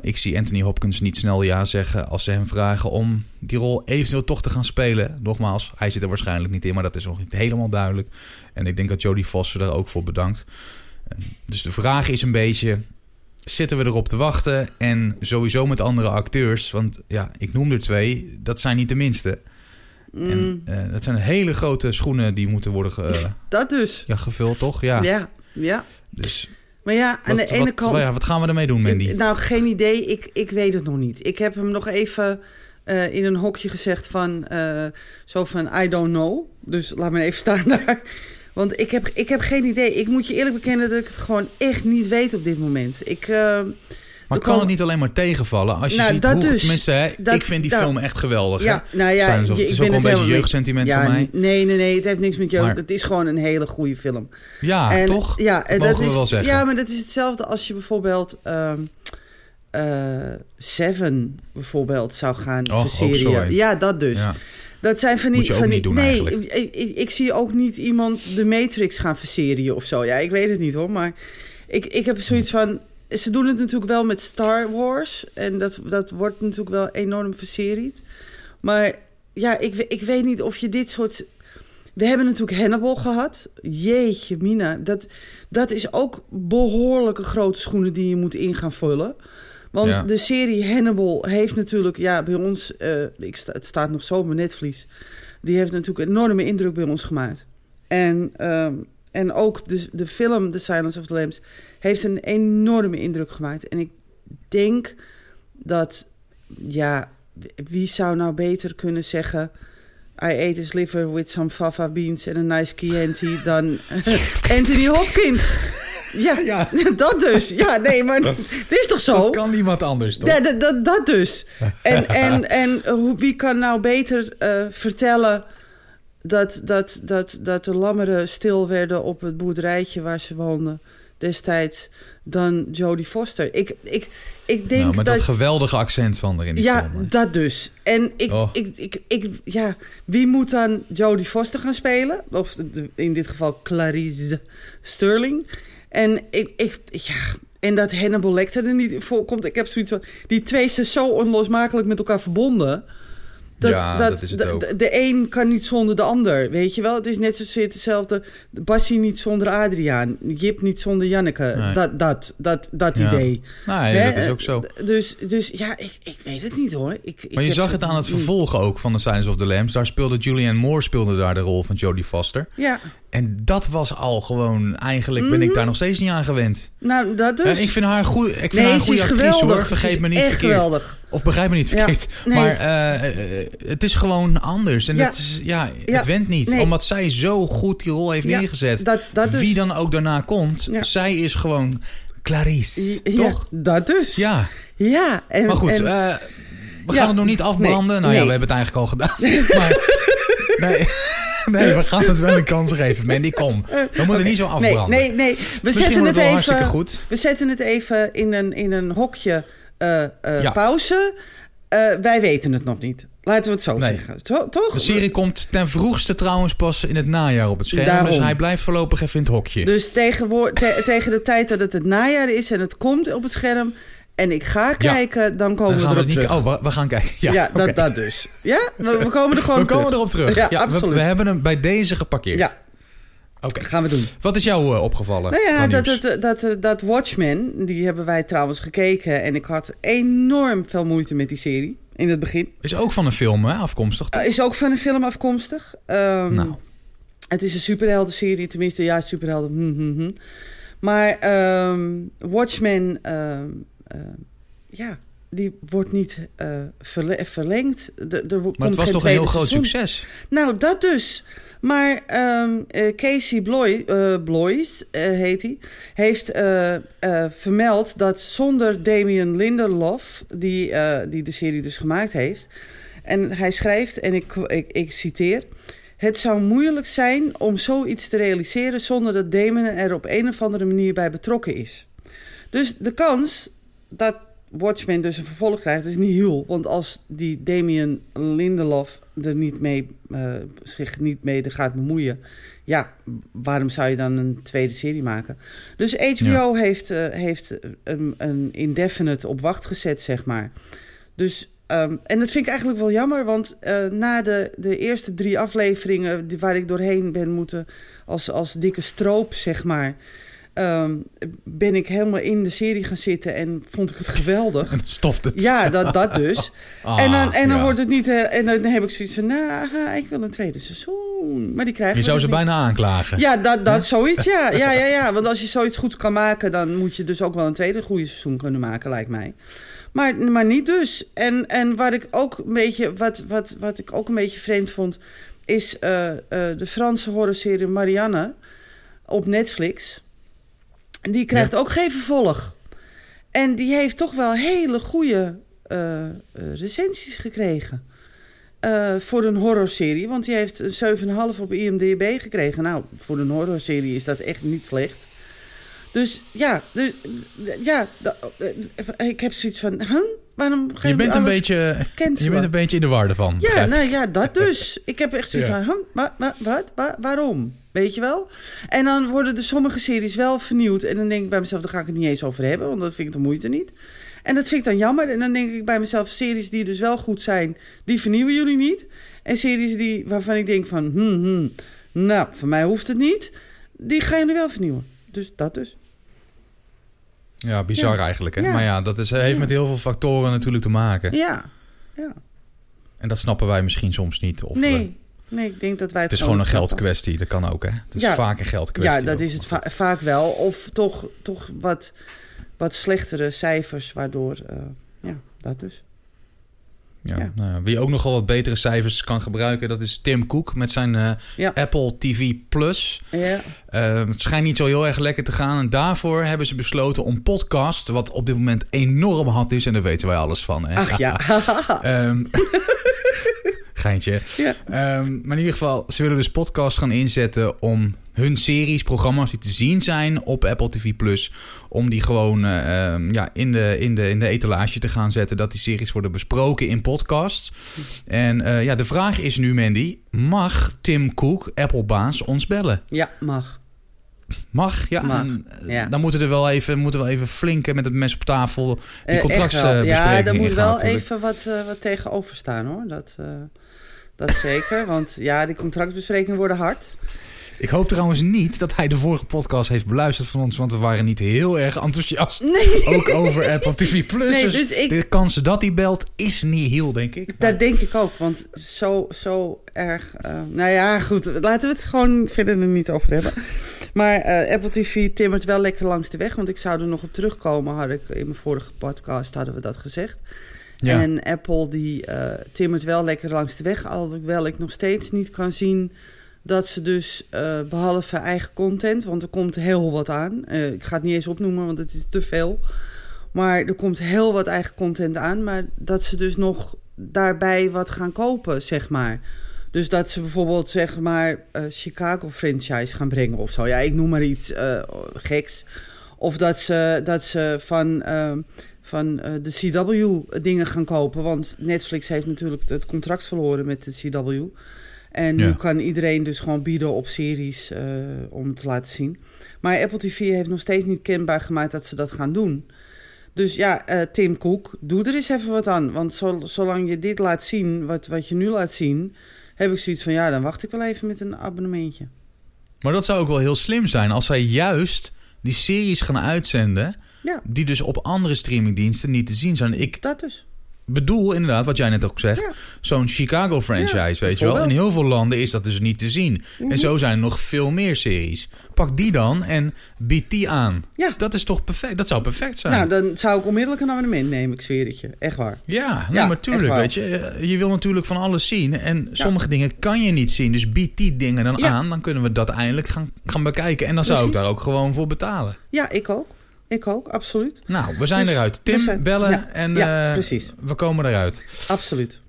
S1: Ik zie Anthony Hopkins niet snel ja zeggen als ze hem vragen om die rol eventueel toch te gaan spelen. Nogmaals, hij zit er waarschijnlijk niet in, maar dat is nog niet helemaal duidelijk. En ik denk dat Jodie Foster daar ook voor bedankt. Ehm, Dus de vraag is een beetje, zitten we erop te wachten? En sowieso met andere acteurs, want ja, ik noem er twee, dat zijn niet de minste.
S2: Mm,
S1: En eh, dat zijn hele grote schoenen die moeten worden ge-
S2: dat dus.
S1: ja, gevuld, toch? Ja.
S2: Ja. ja.
S1: Dus
S2: Maar ja, aan
S1: wat,
S2: de ene
S1: wat-
S2: kant...
S1: ja, wat gaan we ermee doen, Mandy?
S2: Nou, geen idee. Ik, ik weet het nog niet. Ik heb hem nog even eh, in een hokje gezegd van... eh, zo van, I don't know. Dus laat me even staan daar. Want ik heb, ik heb geen idee. Ik moet je eerlijk bekennen dat ik het gewoon echt niet weet op dit moment. Ik...
S1: maar kan het niet alleen maar tegenvallen? Als je
S2: Nou,
S1: ziet
S2: dat
S1: hoe...
S2: dus.
S1: tenminste, hè,
S2: Dat-
S1: ik vind die
S2: dat-
S1: film echt geweldig.
S2: ja,
S1: hè?
S2: nou ja,
S1: Zijn
S2: je-
S1: het is
S2: ik
S1: ook een beetje jeugdsentiment
S2: ja,
S1: voor mij.
S2: Nee, nee, nee. Het heeft niks met jeugd. Het is gewoon een hele goede film.
S1: Ja,
S2: En-
S1: toch?
S2: Ja, en dat is,
S1: wel zeggen.
S2: Ja, maar dat is hetzelfde als je bijvoorbeeld ehm, eh, Seven bijvoorbeeld zou gaan
S1: Oh.
S2: Ja, dat dus.
S1: Ja.
S2: Dat zijn van die.
S1: Moet je ook
S2: van
S1: niet
S2: die,
S1: doen
S2: nee, ik, ik zie ook niet iemand de Matrix gaan verserien of zo. Ja, ik weet het niet hoor. Maar ik, ik heb zoiets van. Ze doen het natuurlijk wel met Star Wars. En dat, dat wordt natuurlijk wel enorm verseried. Maar ja, ik, ik weet niet of je dit soort. We hebben natuurlijk Hannibal gehad. Jeetje, Mina. Dat, dat is ook behoorlijke grote schoenen die je moet in gaan vullen. Want
S1: Ja.
S2: de serie Hannibal heeft natuurlijk, ja, bij ons, eh, ik sta, het staat nog zo op mijn netvlies. Die heeft natuurlijk een enorme indruk bij ons gemaakt. En, ehm, en ook de, de film The Silence of the Lambs heeft een enorme indruk gemaakt. En ik denk dat, ja, wie zou nou beter kunnen zeggen... I ate his liver with some fava beans and a nice Chianti dan Anthony Hopkins. Ja,
S1: Ja.
S2: dat dus. Ja, nee, maar het is toch zo?
S1: Dat kan niemand anders, toch?
S2: Ja, dat, dat, dat dus. En, en, en wie kan nou beter eh, vertellen dat, dat, dat, dat de lammeren stil werden op het boerderijtje waar ze woonden destijds dan Jodie Foster? Ik, ik, ik denk
S1: nou, met dat,
S2: dat...
S1: geweldige accent van er in die
S2: ja,
S1: film.
S2: dat dus. En ik,
S1: Oh.
S2: ik, ik, ik, ja, wie moet dan Jodie Foster gaan spelen? Of in dit geval Clarice Sterling. En ik, ik ja, en dat Hannibal Lecter er niet voorkomt. Ik heb zoiets van, die twee zijn zo onlosmakelijk met elkaar verbonden. Dat,
S1: Ja, dat is het
S2: de-
S1: ook.
S2: De, de een kan niet zonder de ander, weet je wel? Het is net zozeer hetzelfde. Bassie niet zonder Adriaan. Jip niet zonder Janneke.
S1: Nee.
S2: Dat, dat, dat, dat
S1: Ja.
S2: idee.
S1: Nee, dat is ook zo.
S2: Dus, dus ja, ik, ik weet het niet hoor. Ik, ik
S1: Maar je zag het aan het vervolg ook van The Silence of the Lambs. Daar speelde Julianne Moore speelde daar de rol van Jodie Foster.
S2: Ja,
S1: En dat was al gewoon... Eigenlijk ben ik daar nog steeds niet aan gewend.
S2: nou dat Mhm. dus.
S1: Ik vind haar, een goeie, ik vind
S2: nee,
S1: haar een goede actrice
S2: geweldig.
S1: hoor. Vergeet me niet
S2: echt
S1: verkeerd.
S2: geweldig.
S1: Of begrijp me niet
S2: Ja,
S1: verkeerd.
S2: nee.
S1: Maar eh, het is gewoon anders. En
S2: Ja.
S1: het, is, ja,
S2: Ja,
S1: het went niet.
S2: nee.
S1: Omdat zij zo goed die rol heeft neergezet.
S2: dat- dat dus.
S1: Wie dan ook daarna komt. Zij is gewoon Clarice. Toch?
S2: dat dus.
S1: Ja.
S2: Ja. En,
S1: Maar goed,
S2: en-
S1: eh, we gaan het nog niet afbranden. nou ja, we hebben het eigenlijk al gedaan. maar, nee, nee, we gaan het wel een kans geven. Mandy, kom. We moeten niet zo afbranden.
S2: nee, nee. We
S1: Misschien
S2: zetten het
S1: het wel hartstikke
S2: even.
S1: goed.
S2: We zetten het even in een, in een hokje eh, eh,
S1: Ja.
S2: pauze. Eh, wij weten het nog niet. Laten we het zo
S1: Nee.
S2: zeggen. To- toch?
S1: De serie komt ten vroegste trouwens pas in het najaar op het scherm.
S2: Daarom.
S1: Dus hij blijft voorlopig even in het hokje.
S2: Dus tegenwoor- te- tegen de tijd dat het het najaar is en het komt op het scherm en ik ga kijken, dan komen
S1: Dan
S2: we
S1: we
S2: erop
S1: niet...
S2: terug.
S1: Oh, we, gaan kijken. Ja,
S2: dat, dat dus. Ja, we, we komen er gewoon
S1: We komen
S2: terug.
S1: erop terug.
S2: Ja,
S1: we,
S2: absoluut.
S1: we hebben hem bij deze geparkeerd.
S2: Ja,
S1: Oké.
S2: gaan we doen.
S1: Wat is jou eh, opgevallen?
S2: Nou ja, dat, dat, dat, dat, Watchmen, die hebben wij trouwens gekeken. En ik had enorm veel moeite met die serie in het begin.
S1: Is ook van een film hè, afkomstig.
S2: Uh, is ook van een film afkomstig. Ehm,
S1: Nou.
S2: Het is een superhelden-serie, tenminste, ja, superhelden. hm, hm, hm. Maar ehm, Watchmen, ehm, ja, die wordt niet eh, verle- verlengd. De, er
S1: Maar het was toch een heel groot
S2: seizoen.
S1: succes?
S2: Nou, dat dus. Maar ehm, eh, Casey Bloy, eh, Bloys, eh, heet hij, heeft eh, eh, vermeld dat zonder Damien Lindelof, die, eh, die de serie dus gemaakt heeft, en hij schrijft, en ik, ik, ik citeer. Het zou moeilijk zijn om zoiets te realiseren zonder dat Damon er op een of andere manier bij betrokken is. Dus de kans dat Watchmen dus een vervolg krijgt, is niet heel. Want als die Damien Lindelof er niet mee, eh, zich niet mee gaat bemoeien... ja, waarom zou je dan een tweede serie maken? Dus HBO heeft, eh, heeft een, een indefinite op wacht gezet, zeg maar. Dus, ehm, en dat vind ik eigenlijk wel jammer, want eh, na de, de eerste drie afleveringen... Die, waar ik doorheen ben moeten als, als dikke stroop, zeg maar... ehm, ben ik helemaal in de serie gaan zitten en vond ik het geweldig.
S1: En stopt het.
S2: Ja, dat, dat dus.
S1: Ah,
S2: en dan, en dan
S1: ja.
S2: wordt het niet. her- En dan heb ik zoiets van. Nou, ik wil een tweede seizoen. Maar die krijgen
S1: Je zou
S2: dus
S1: ze
S2: niet.
S1: bijna aanklagen.
S2: Ja, dat, dat zoiets. Ja, ja, ja, ja. Want als je zoiets goeds kan maken, dan moet je dus ook wel een tweede goede seizoen kunnen maken, lijkt mij. Maar, maar niet dus. En, en wat ik ook een beetje, wat, wat, wat ik ook een beetje vreemd vond, is eh, eh, de Franse horrorserie Marianne op Netflix. Die krijgt ook geen vervolg. En die heeft toch wel hele goede eh, eh, recensies gekregen. Eh, voor een horrorserie. Want die heeft een 7,5 op IMDb gekregen. Nou, voor een horrorserie is dat echt niet slecht. Dus ja, dus, ja ik heb zoiets van... Huh? Waarom ga
S1: Je bent een beetje, je bent een beetje in de war ervan.
S2: Ja, nou ja, dat dus. Ik heb echt zoiets
S1: Ja.
S2: van, huh, wa- wat, Wa- waarom? Weet je wel? En dan worden er sommige series wel vernieuwd. En dan denk ik bij mezelf, daar ga ik het niet eens over hebben. Want dat vind ik de moeite niet. En dat vind ik dan jammer. En dan denk ik bij mezelf, series die dus wel goed zijn... die vernieuwen jullie niet. En series die, waarvan ik denk van... Hmm, hmm, nou, voor mij hoeft het niet. Die gaan jullie wel vernieuwen. Dus dat dus.
S1: Ja, bizar
S2: Ja.
S1: eigenlijk. Hè?
S2: Ja.
S1: Maar ja, dat is, heeft met heel veel factoren natuurlijk te maken.
S2: Ja, ja.
S1: En dat snappen wij misschien soms niet. Of,
S2: Nee, nee, ik denk dat wij het
S1: het is gewoon een geldkwestie. Dat kan ook, hè? Het is
S2: Ja.
S1: vaak een geldkwestie.
S2: Ja, dat
S1: ook.
S2: is het va- vaak wel. Of toch, toch wat, wat slechtere cijfers, waardoor... eh, ja, dat dus.
S1: Ja.
S2: Ja.
S1: Nou ja, wie ook nogal wat betere cijfers kan gebruiken, dat is Tim Cook met zijn eh,
S2: Ja.
S1: Apple TV Plus.
S2: Ja,
S1: Eh, het schijnt niet zo heel erg lekker te gaan. En daarvoor hebben ze besloten om podcast, wat op dit moment enorm hot is, en daar weten wij alles van. Hè?
S2: ach ja.
S1: Ehm, geintje.
S2: ja.
S1: Ehm, maar in ieder geval, ze willen dus podcasts gaan inzetten om hun series, programma's die te zien zijn op Apple TV Plus, om die gewoon eh, ehm, ja, in, de, in, de, in de etalage te gaan zetten, dat die series worden besproken in podcasts. En eh, ja, de vraag is nu, Mandy, mag Tim Cook, Apple-baas, ons bellen?
S2: Ja, mag.
S1: Mag, ja.
S2: Mag,
S1: eh,
S2: ja.
S1: Dan moeten er wel even, moeten we even flink met het mes op tafel die contractsbesprekingen
S2: wel. Ja, daar moet wel
S1: natuurlijk.
S2: even wat, wat tegenover staan hoor. Dat, dat zeker. Want ja, die contractbesprekingen worden hard.
S1: Ik hoop trouwens niet dat hij de vorige podcast heeft beluisterd van ons, want we waren niet heel erg enthousiast.
S2: Nee.
S1: Ook over Apple TV Plus.
S2: Nee,
S1: dus
S2: dus ik-
S1: de kans dat hij belt is niet heel, denk ik. Maar-
S2: Dat denk ik ook, want zo, zo erg... eh, nou ja, goed, laten we het gewoon verder er niet over hebben. Maar eh, Apple TV timmert wel lekker langs de weg, want ik zou er nog op terugkomen, had ik in mijn vorige podcast hadden we dat gezegd. En Apple die eh, timmert wel lekker langs de weg, alhoewel ik nog steeds niet kan zien dat ze dus eh, behalve eigen content, want er komt heel wat aan. Eh, ik ga het niet eens opnoemen, want het is te veel. Maar er komt heel wat eigen content aan. Maar dat ze dus nog daarbij wat gaan kopen, zeg maar. Dus dat ze bijvoorbeeld, zeg maar, Chicago franchise gaan brengen of zo. Ja, ik noem maar iets geks. Of dat ze, dat ze van, van eh, de CW dingen gaan kopen. Want Netflix heeft natuurlijk het contract verloren met de CW. En
S1: Ja.
S2: nu kan iedereen dus gewoon bieden op series eh, om te laten zien. Maar Apple TV heeft nog steeds niet kenbaar gemaakt dat ze dat gaan doen. Dus ja, eh, Tim Cook, doe er eens even wat aan. Want zo- zolang je dit laat zien, wat, wat je nu laat zien... heb ik zoiets van, ja, dan wacht ik wel even met een abonnementje.
S1: Maar dat zou ook wel heel slim zijn als zij juist die series gaan uitzenden...
S2: Ja,
S1: die dus op andere streamingdiensten niet te zien zijn. Ik
S2: dat dus.
S1: bedoel inderdaad, wat jij net ook zegt,
S2: Ja.
S1: zo'n Chicago franchise, weet je wel. In heel veel landen is dat dus niet te zien.
S2: Mhm.
S1: En zo zijn er nog veel meer series. Pak die dan en bied die aan.
S2: Ja.
S1: Dat is toch perfect? Dat zou perfect zijn.
S2: Nou, dan zou ik onmiddellijk een abonnement nemen, ik zweer het je. Echt waar.
S1: Ja, maar tuurlijk, weet je. eh, Je wil natuurlijk van alles zien. En sommige dingen kan je niet zien. Dus bied die dingen dan aan. Dan kunnen we dat eindelijk gaan, gaan bekijken. En dan zou ik daar ook gewoon voor betalen.
S2: Ja, ik ook. Ik ook, absoluut.
S1: Nou, we zijn
S2: Dus
S1: eruit. Tim,
S2: zijn-
S1: bellen
S2: ja,
S1: en
S2: ja,
S1: eh, we komen eruit.
S2: Absoluut.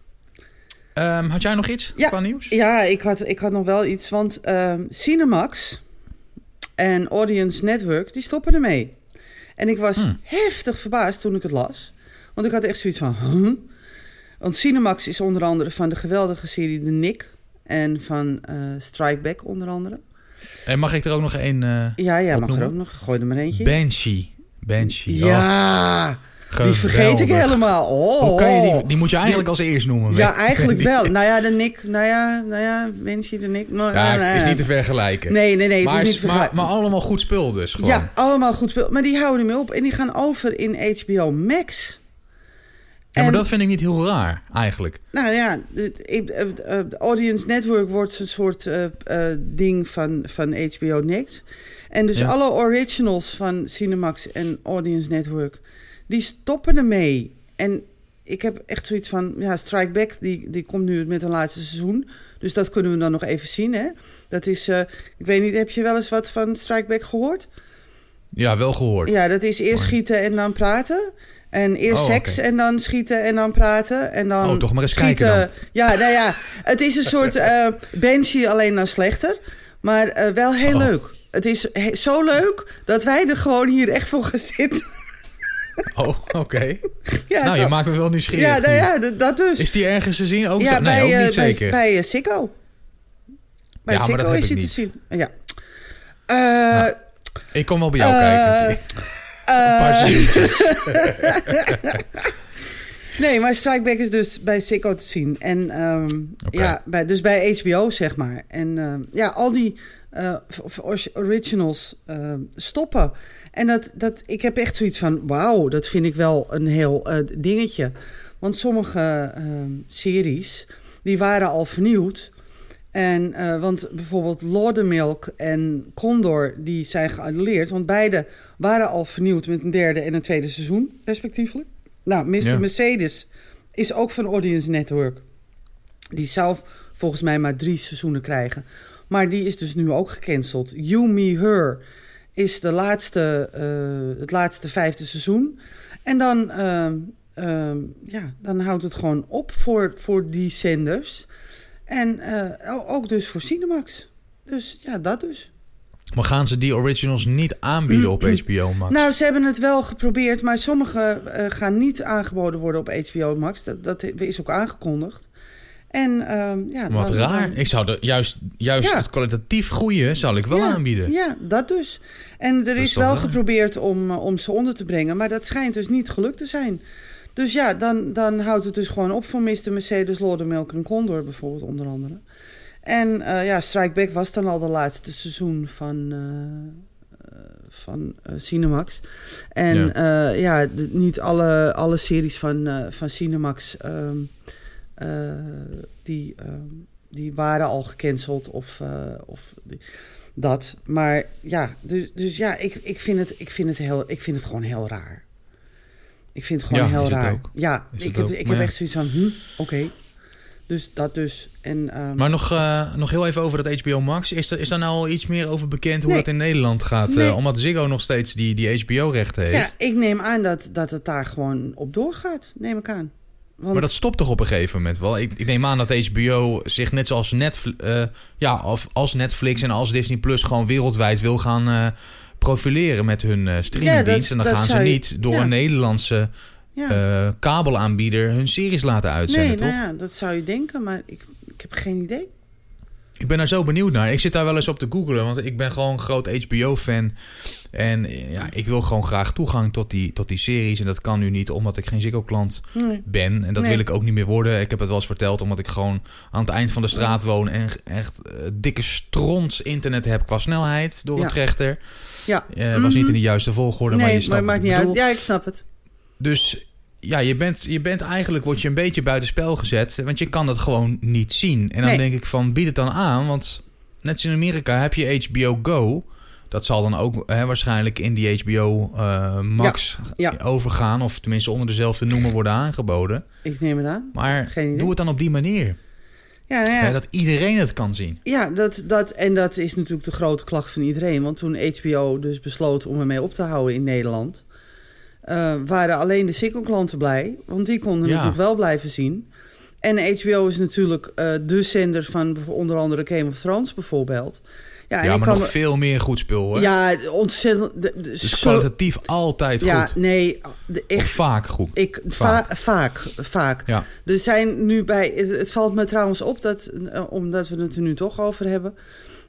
S1: Ehm, had jij nog iets
S2: Ja.
S1: qua nieuws?
S2: Ja, ik had, ik had nog wel iets, want ehm, Cinemax en Audience Network, die stoppen ermee. En ik was
S1: Hmm.
S2: heftig verbaasd toen ik het las. Want ik had echt zoiets van, huh? Want Cinemax is onder andere van de geweldige serie The Nick en van eh Strike Back onder andere.
S1: En mag ik er ook nog één... eh
S2: Ja, ja, mag er ook nog. Gooi er maar eentje.
S1: Banshee. Banshee. Oh,
S2: ja, die vergeet ik helemaal. Oh,
S1: Hoe kan je die,
S2: oh.
S1: die moet je eigenlijk als eerst noemen.
S2: Ja, eigenlijk wel. Nou ja, de Nick, nou ja, nou ja, Banshee, de Nick. Nou,
S1: Ja,
S2: nou, nou,
S1: is niet te vergelijken.
S2: Nee, nee, nee, het
S1: maar,
S2: is niet
S1: maar, maar allemaal goed spul dus gewoon.
S2: Ja, allemaal goed speel. Maar die houden me op en die gaan over in HBO Max.
S1: Ja, maar
S2: En-
S1: dat vind ik niet heel raar, eigenlijk.
S2: Nou ja, de, Audience Network wordt een soort eh, eh, ding van, van HBO Next. En dus
S1: Ja.
S2: alle originals van Cinemax en Audience Network, die stoppen ermee. En ik heb echt zoiets van, ja, Strike Back, die, die komt nu met een laatste seizoen. Dus dat kunnen we dan nog even zien, hè. Dat is, eh, ik weet niet, heb je wel eens wat van Strike Back gehoord?
S1: Ja, wel gehoord.
S2: Ja, dat is eerst schieten en dan praten. En eerst
S1: Oh,
S2: seks en dan schieten en dan praten. En dan
S1: Oh, toch maar eens
S2: schieten.
S1: kijken
S2: Ja, nou ja, het is een soort eh Banshee, alleen dan slechter. Maar eh, wel heel
S1: Oh.
S2: leuk. Het is he- zo leuk dat wij er gewoon hier echt voor gaan zitten.
S1: Oh, oké.
S2: ja,
S1: nou,
S2: zo.
S1: je maakt me wel nieuwsgierig.
S2: ja, nou ja, dat dus.
S1: Is die ergens te zien? Ook
S2: ja,
S1: zo? Nee,
S2: bij,
S1: ook
S2: eh,
S1: niet
S2: bij,
S1: zeker.
S2: bij eh, Sicko. Bij
S1: Ja,
S2: is hij te zien. Ja. Eh,
S1: Nou, Ik kom wel bij jou
S2: eh,
S1: kijken. Een paar zinnetjes.
S2: Nee, maar Strikeback is dus bij Sicko te zien. En ehm, ja, bij, dus bij HBO, zeg maar. En ehm, ja, al die eh, originals ehm, stoppen. En dat, dat, ik heb echt zoiets van, wauw, dat vind ik wel een heel eh, dingetje. Want sommige series, die waren al vernieuwd. En, eh, want bijvoorbeeld Lordermilk en Condor, die zijn geannuleerd. Want beide waren al vernieuwd met een derde en een tweede seizoen, respectievelijk. Nou, Mr.
S1: Ja.
S2: Mercedes is ook van Audience Network. Die zou volgens mij maar drie seizoenen krijgen. Maar die is dus nu ook gecanceld. You, Me, Her is de laatste, eh, het laatste vijfde seizoen. En dan, ehm, ja, dan houdt het gewoon op voor, voor die zenders. En eh, ook dus voor Cinemax. Dus ja, dat dus.
S1: Maar gaan ze die originals niet aanbieden op HBO Max?
S2: Nou, ze hebben het wel geprobeerd, maar sommige eh, gaan niet aangeboden worden op HBO Max. Dat, dat is ook aangekondigd. En ehm, ja,
S1: Wat raar.
S2: dan-
S1: Ik zou juist, juist
S2: Ja.
S1: het kwalitatief goede zal ik wel
S2: ja,
S1: aanbieden.
S2: Ja, dat dus. En er
S1: is
S2: wel
S1: raar?
S2: geprobeerd om, eh, om ze onder te brengen, maar dat schijnt dus niet gelukt te zijn. Dus ja, dan, dan houdt het dus gewoon op voor Mr. Mercedes, Lordermelk en Condor bijvoorbeeld, onder andere. En eh, ja, Strike Back was dan al de laatste seizoen van, eh, eh, van Cinemax. En ja, ja de- niet alle, alle series van, van Cinemax ehm, eh, die, ehm, die waren al gecanceld of, of die- dat. Maar ja, dus, dus ja, ik, ik, vind het, ik, vind het heel, ik vind het gewoon heel raar. Ik vind het gewoon
S1: Ja,
S2: heel raar. Ja,
S1: Is
S2: ik heb,
S1: ook,
S2: ik
S1: maar
S2: heb echt zoiets van, hm, oké. Dus dat dus. En, ehm,
S1: Maar nog, eh, nog heel even over dat HBO Max. Is er, is daar nou al iets meer over bekend hoe
S2: Nee.
S1: dat in Nederland gaat?
S2: Nee.
S1: Eh, omdat Ziggo nog steeds die, die HBO-rechten heeft.
S2: ja, ik neem aan dat, dat het daar gewoon op doorgaat, neem ik aan. Want,
S1: Maar dat stopt toch op een gegeven moment wel? Ik, ik neem aan dat HBO zich net zoals Netflix, ja, of als Netflix en als Disney Plus gewoon wereldwijd wil gaan eh, profileren met hun eh, streamingdienst.
S2: Ja,
S1: en dan gaan ze niet door
S2: ja.
S1: een Nederlandse
S2: ja.
S1: eh, kabelaanbieder hun series laten uitzenden,
S2: nee,
S1: toch?
S2: nou ja, dat zou je denken, maar ik, ik heb geen idee.
S1: Ik ben daar zo benieuwd naar. Ik zit daar wel eens op te googlen, want ik ben gewoon een groot HBO-fan. En eh, ja, ik wil gewoon graag toegang tot die, tot die series. En dat kan nu niet, omdat ik geen Ziggo-klant
S2: Nee.
S1: ben. En dat
S2: Nee.
S1: wil ik ook niet meer worden. Ik heb het wel eens verteld, omdat ik gewoon aan het eind van de straat woon... en echt dikke stront internet heb qua snelheid door
S2: Ja.
S1: een trechter.
S2: Ja.
S1: Eh, was niet in de juiste volgorde, maar je snapt
S2: maar
S1: wat
S2: maakt niet uit. Ja, ik snap het.
S1: Dus ja, je bent, je bent eigenlijk, word je een beetje buitenspel gezet. Want je kan het gewoon niet zien. En dan
S2: Nee.
S1: denk ik van, bied het dan aan. Want net als in Amerika heb je HBO Go. Dat zal dan ook hè, waarschijnlijk in die HBO eh, Max
S2: Ja,
S1: overgaan. Of tenminste onder dezelfde noemer worden aangeboden.
S2: Ik neem het aan.
S1: Maar doe het dan op die manier.
S2: Ja, nou ja.
S1: Dat iedereen het kan zien.
S2: Ja, dat, dat, en dat is natuurlijk de grote klacht van iedereen. Want toen HBO dus besloot om ermee op te houden in Nederland... eh, waren alleen de Ziggo-klanten blij. Want die konden
S1: Ja.
S2: natuurlijk wel blijven zien. En HBO is natuurlijk eh, de zender van onder andere Game of Thrones bijvoorbeeld. Ja,
S1: Ja, maar nog veel meer goed spul hoor.
S2: Ja, ontzettend... De, de,
S1: Dus
S2: zo-
S1: kwalitatief altijd
S2: ja,
S1: goed.
S2: nee, de,
S1: Of
S2: echt...
S1: vaak goed.
S2: Ik,
S1: Vaak.
S2: va- vaak, vaak.
S1: Ja.
S2: Er zijn nu bij. Het, het valt me trouwens op dat, eh, omdat we het er nu toch over hebben,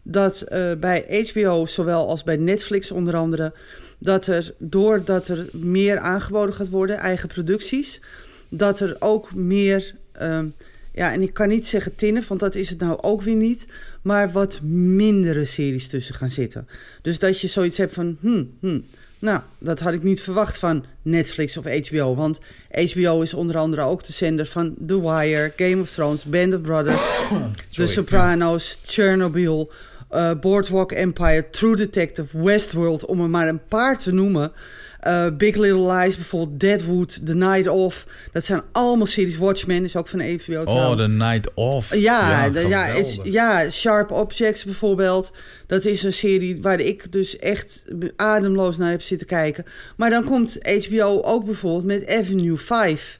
S2: dat eh, bij HBO, zowel als bij Netflix onder andere, dat er doordat er meer aangeboden gaat worden, eigen producties, dat er ook meer. ehm, ja, en ik kan niet zeggen tinnen, want dat is het nou ook weer niet. Maar wat mindere series tussen gaan zitten. Dus dat je zoiets hebt van. Hmm, hmm, nou, dat had ik niet verwacht van Netflix of HBO. Want HBO is onder andere ook de zender van The Wire, Game of Thrones, Band of Brothers, The. Sopranos, Chernobyl, eh, Boardwalk Empire, True Detective, Westworld, om er maar een paar te noemen. Eh, Big Little Lies, bijvoorbeeld Deadwood, The Night Of. Dat zijn allemaal series. Watchmen is ook van HBO
S1: Oh,
S2: trouwens.
S1: The Night Off.
S2: Ja, de- ja, is, ja, Sharp Objects bijvoorbeeld. Dat is een serie waar ik dus echt ademloos naar heb zitten kijken. Maar dan komt HBO ook bijvoorbeeld met Avenue 5.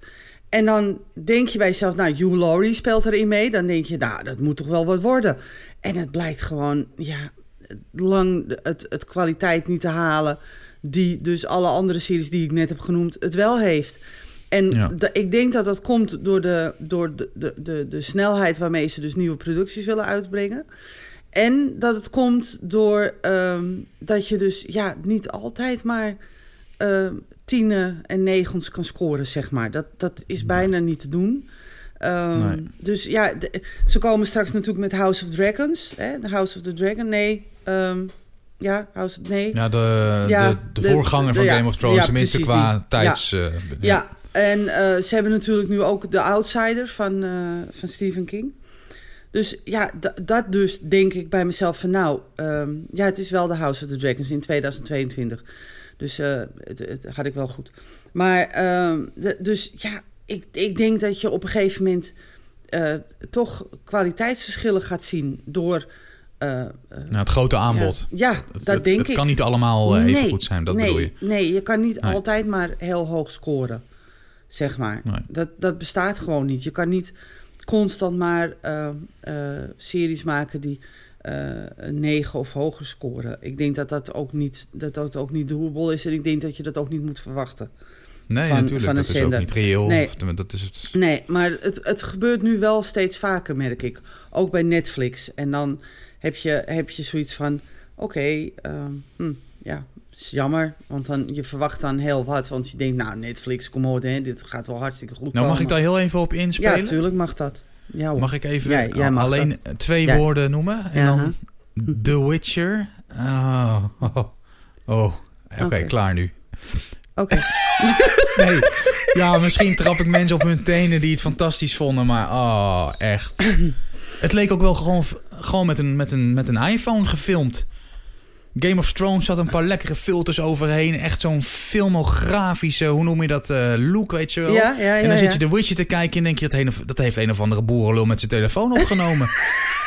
S2: En dan denk je bij jezelf, nou, Hugh Laurie speelt erin mee. Dan denk je, nou, dat moet toch wel wat worden. En het blijkt gewoon, ja, lang het, het kwaliteit niet te halen... die dus alle andere series die ik net heb genoemd het wel heeft. En
S1: Ja.
S2: ik denk dat dat komt door, de, door de, de, de, de snelheid waarmee ze dus nieuwe producties willen uitbrengen. En dat het komt door ehm, dat je dus ja, niet altijd maar ehm tienen en negens kan scoren, zeg maar. Dat, dat is bijna niet te doen. Ehm,
S1: Nee.
S2: Dus ja, de- ze komen straks natuurlijk met House of Dragons. Hè? The House of the Dragon, nee. Ja, House of... Nee.
S1: Ja, de,
S2: Ja,
S1: de, de,
S2: de-
S1: voorganger van
S2: de-
S1: Game of Thrones, tenminste qua
S2: die.
S1: tijds... eh,
S2: Ja, en eh, ze hebben natuurlijk nu ook The Outsider van, eh, van Stephen King. Dus ja, dat dus denk ik bij mezelf van nou... ehm, ja, het is wel The House of the Dragons in 2022. Dus eh, het, het had ik wel goed. Maar ehm, de- dus ja, ik, ik denk dat je op een gegeven moment... toch kwaliteitsverschillen gaat zien door... eh,
S1: Nou, het grote aanbod.
S2: Ja,
S1: Het,
S2: dat
S1: het-
S2: denk
S1: het
S2: ik.
S1: kan niet allemaal eh, even goed zijn, dat
S2: nee,
S1: bedoel je.
S2: Nee, je kan niet
S1: Nee.
S2: altijd maar heel hoog scoren, zeg maar. Dat, dat bestaat gewoon niet. Je kan niet constant maar eh, series maken die een 9 of hoger scoren. Ik denk dat dat ook niet, dat dat ook niet doable is en ik denk dat je dat ook niet moet verwachten.
S1: Nee,
S2: van-
S1: natuurlijk.
S2: van een
S1: dat is ook niet reëel.
S2: Nee.
S1: Of, dat is het.
S2: Nee, maar het, het gebeurt nu wel steeds vaker, merk ik. Ook bij Netflix. En dan heb je, heb je zoiets van: oké, ehm, hm, ja, is jammer. Want dan, je verwacht dan heel wat. Want je denkt, nou, Netflix, kom op, hè, dit gaat wel hartstikke goed.
S1: Nou, mag ik daar heel even op
S2: Ja,
S1: inspelen?
S2: tuurlijk mag dat. Ja, hoor.
S1: mag ik even
S2: Jij- jij mag
S1: alleen twee
S2: Ja.
S1: woorden noemen? En
S2: Ja,
S1: dan The Witcher. Oh, oh, oh. Oké,
S2: Oké.
S1: klaar nu.
S2: Oké.
S1: Nee, ja, misschien trap ik mensen op hun tenen die het fantastisch vonden, maar oh, echt. Het leek ook wel gewoon, gewoon met, een, met, een, met een iPhone gefilmd. Game of Thrones zat een paar lekkere filters overheen. Echt zo'n filmografische, hoe noem je dat, eh, look, weet je wel.
S2: Ja, ja, ja.
S1: en dan zit je. The Witcher te kijken en denk je, dat, een dat heeft een of andere boerenlul met zijn telefoon opgenomen.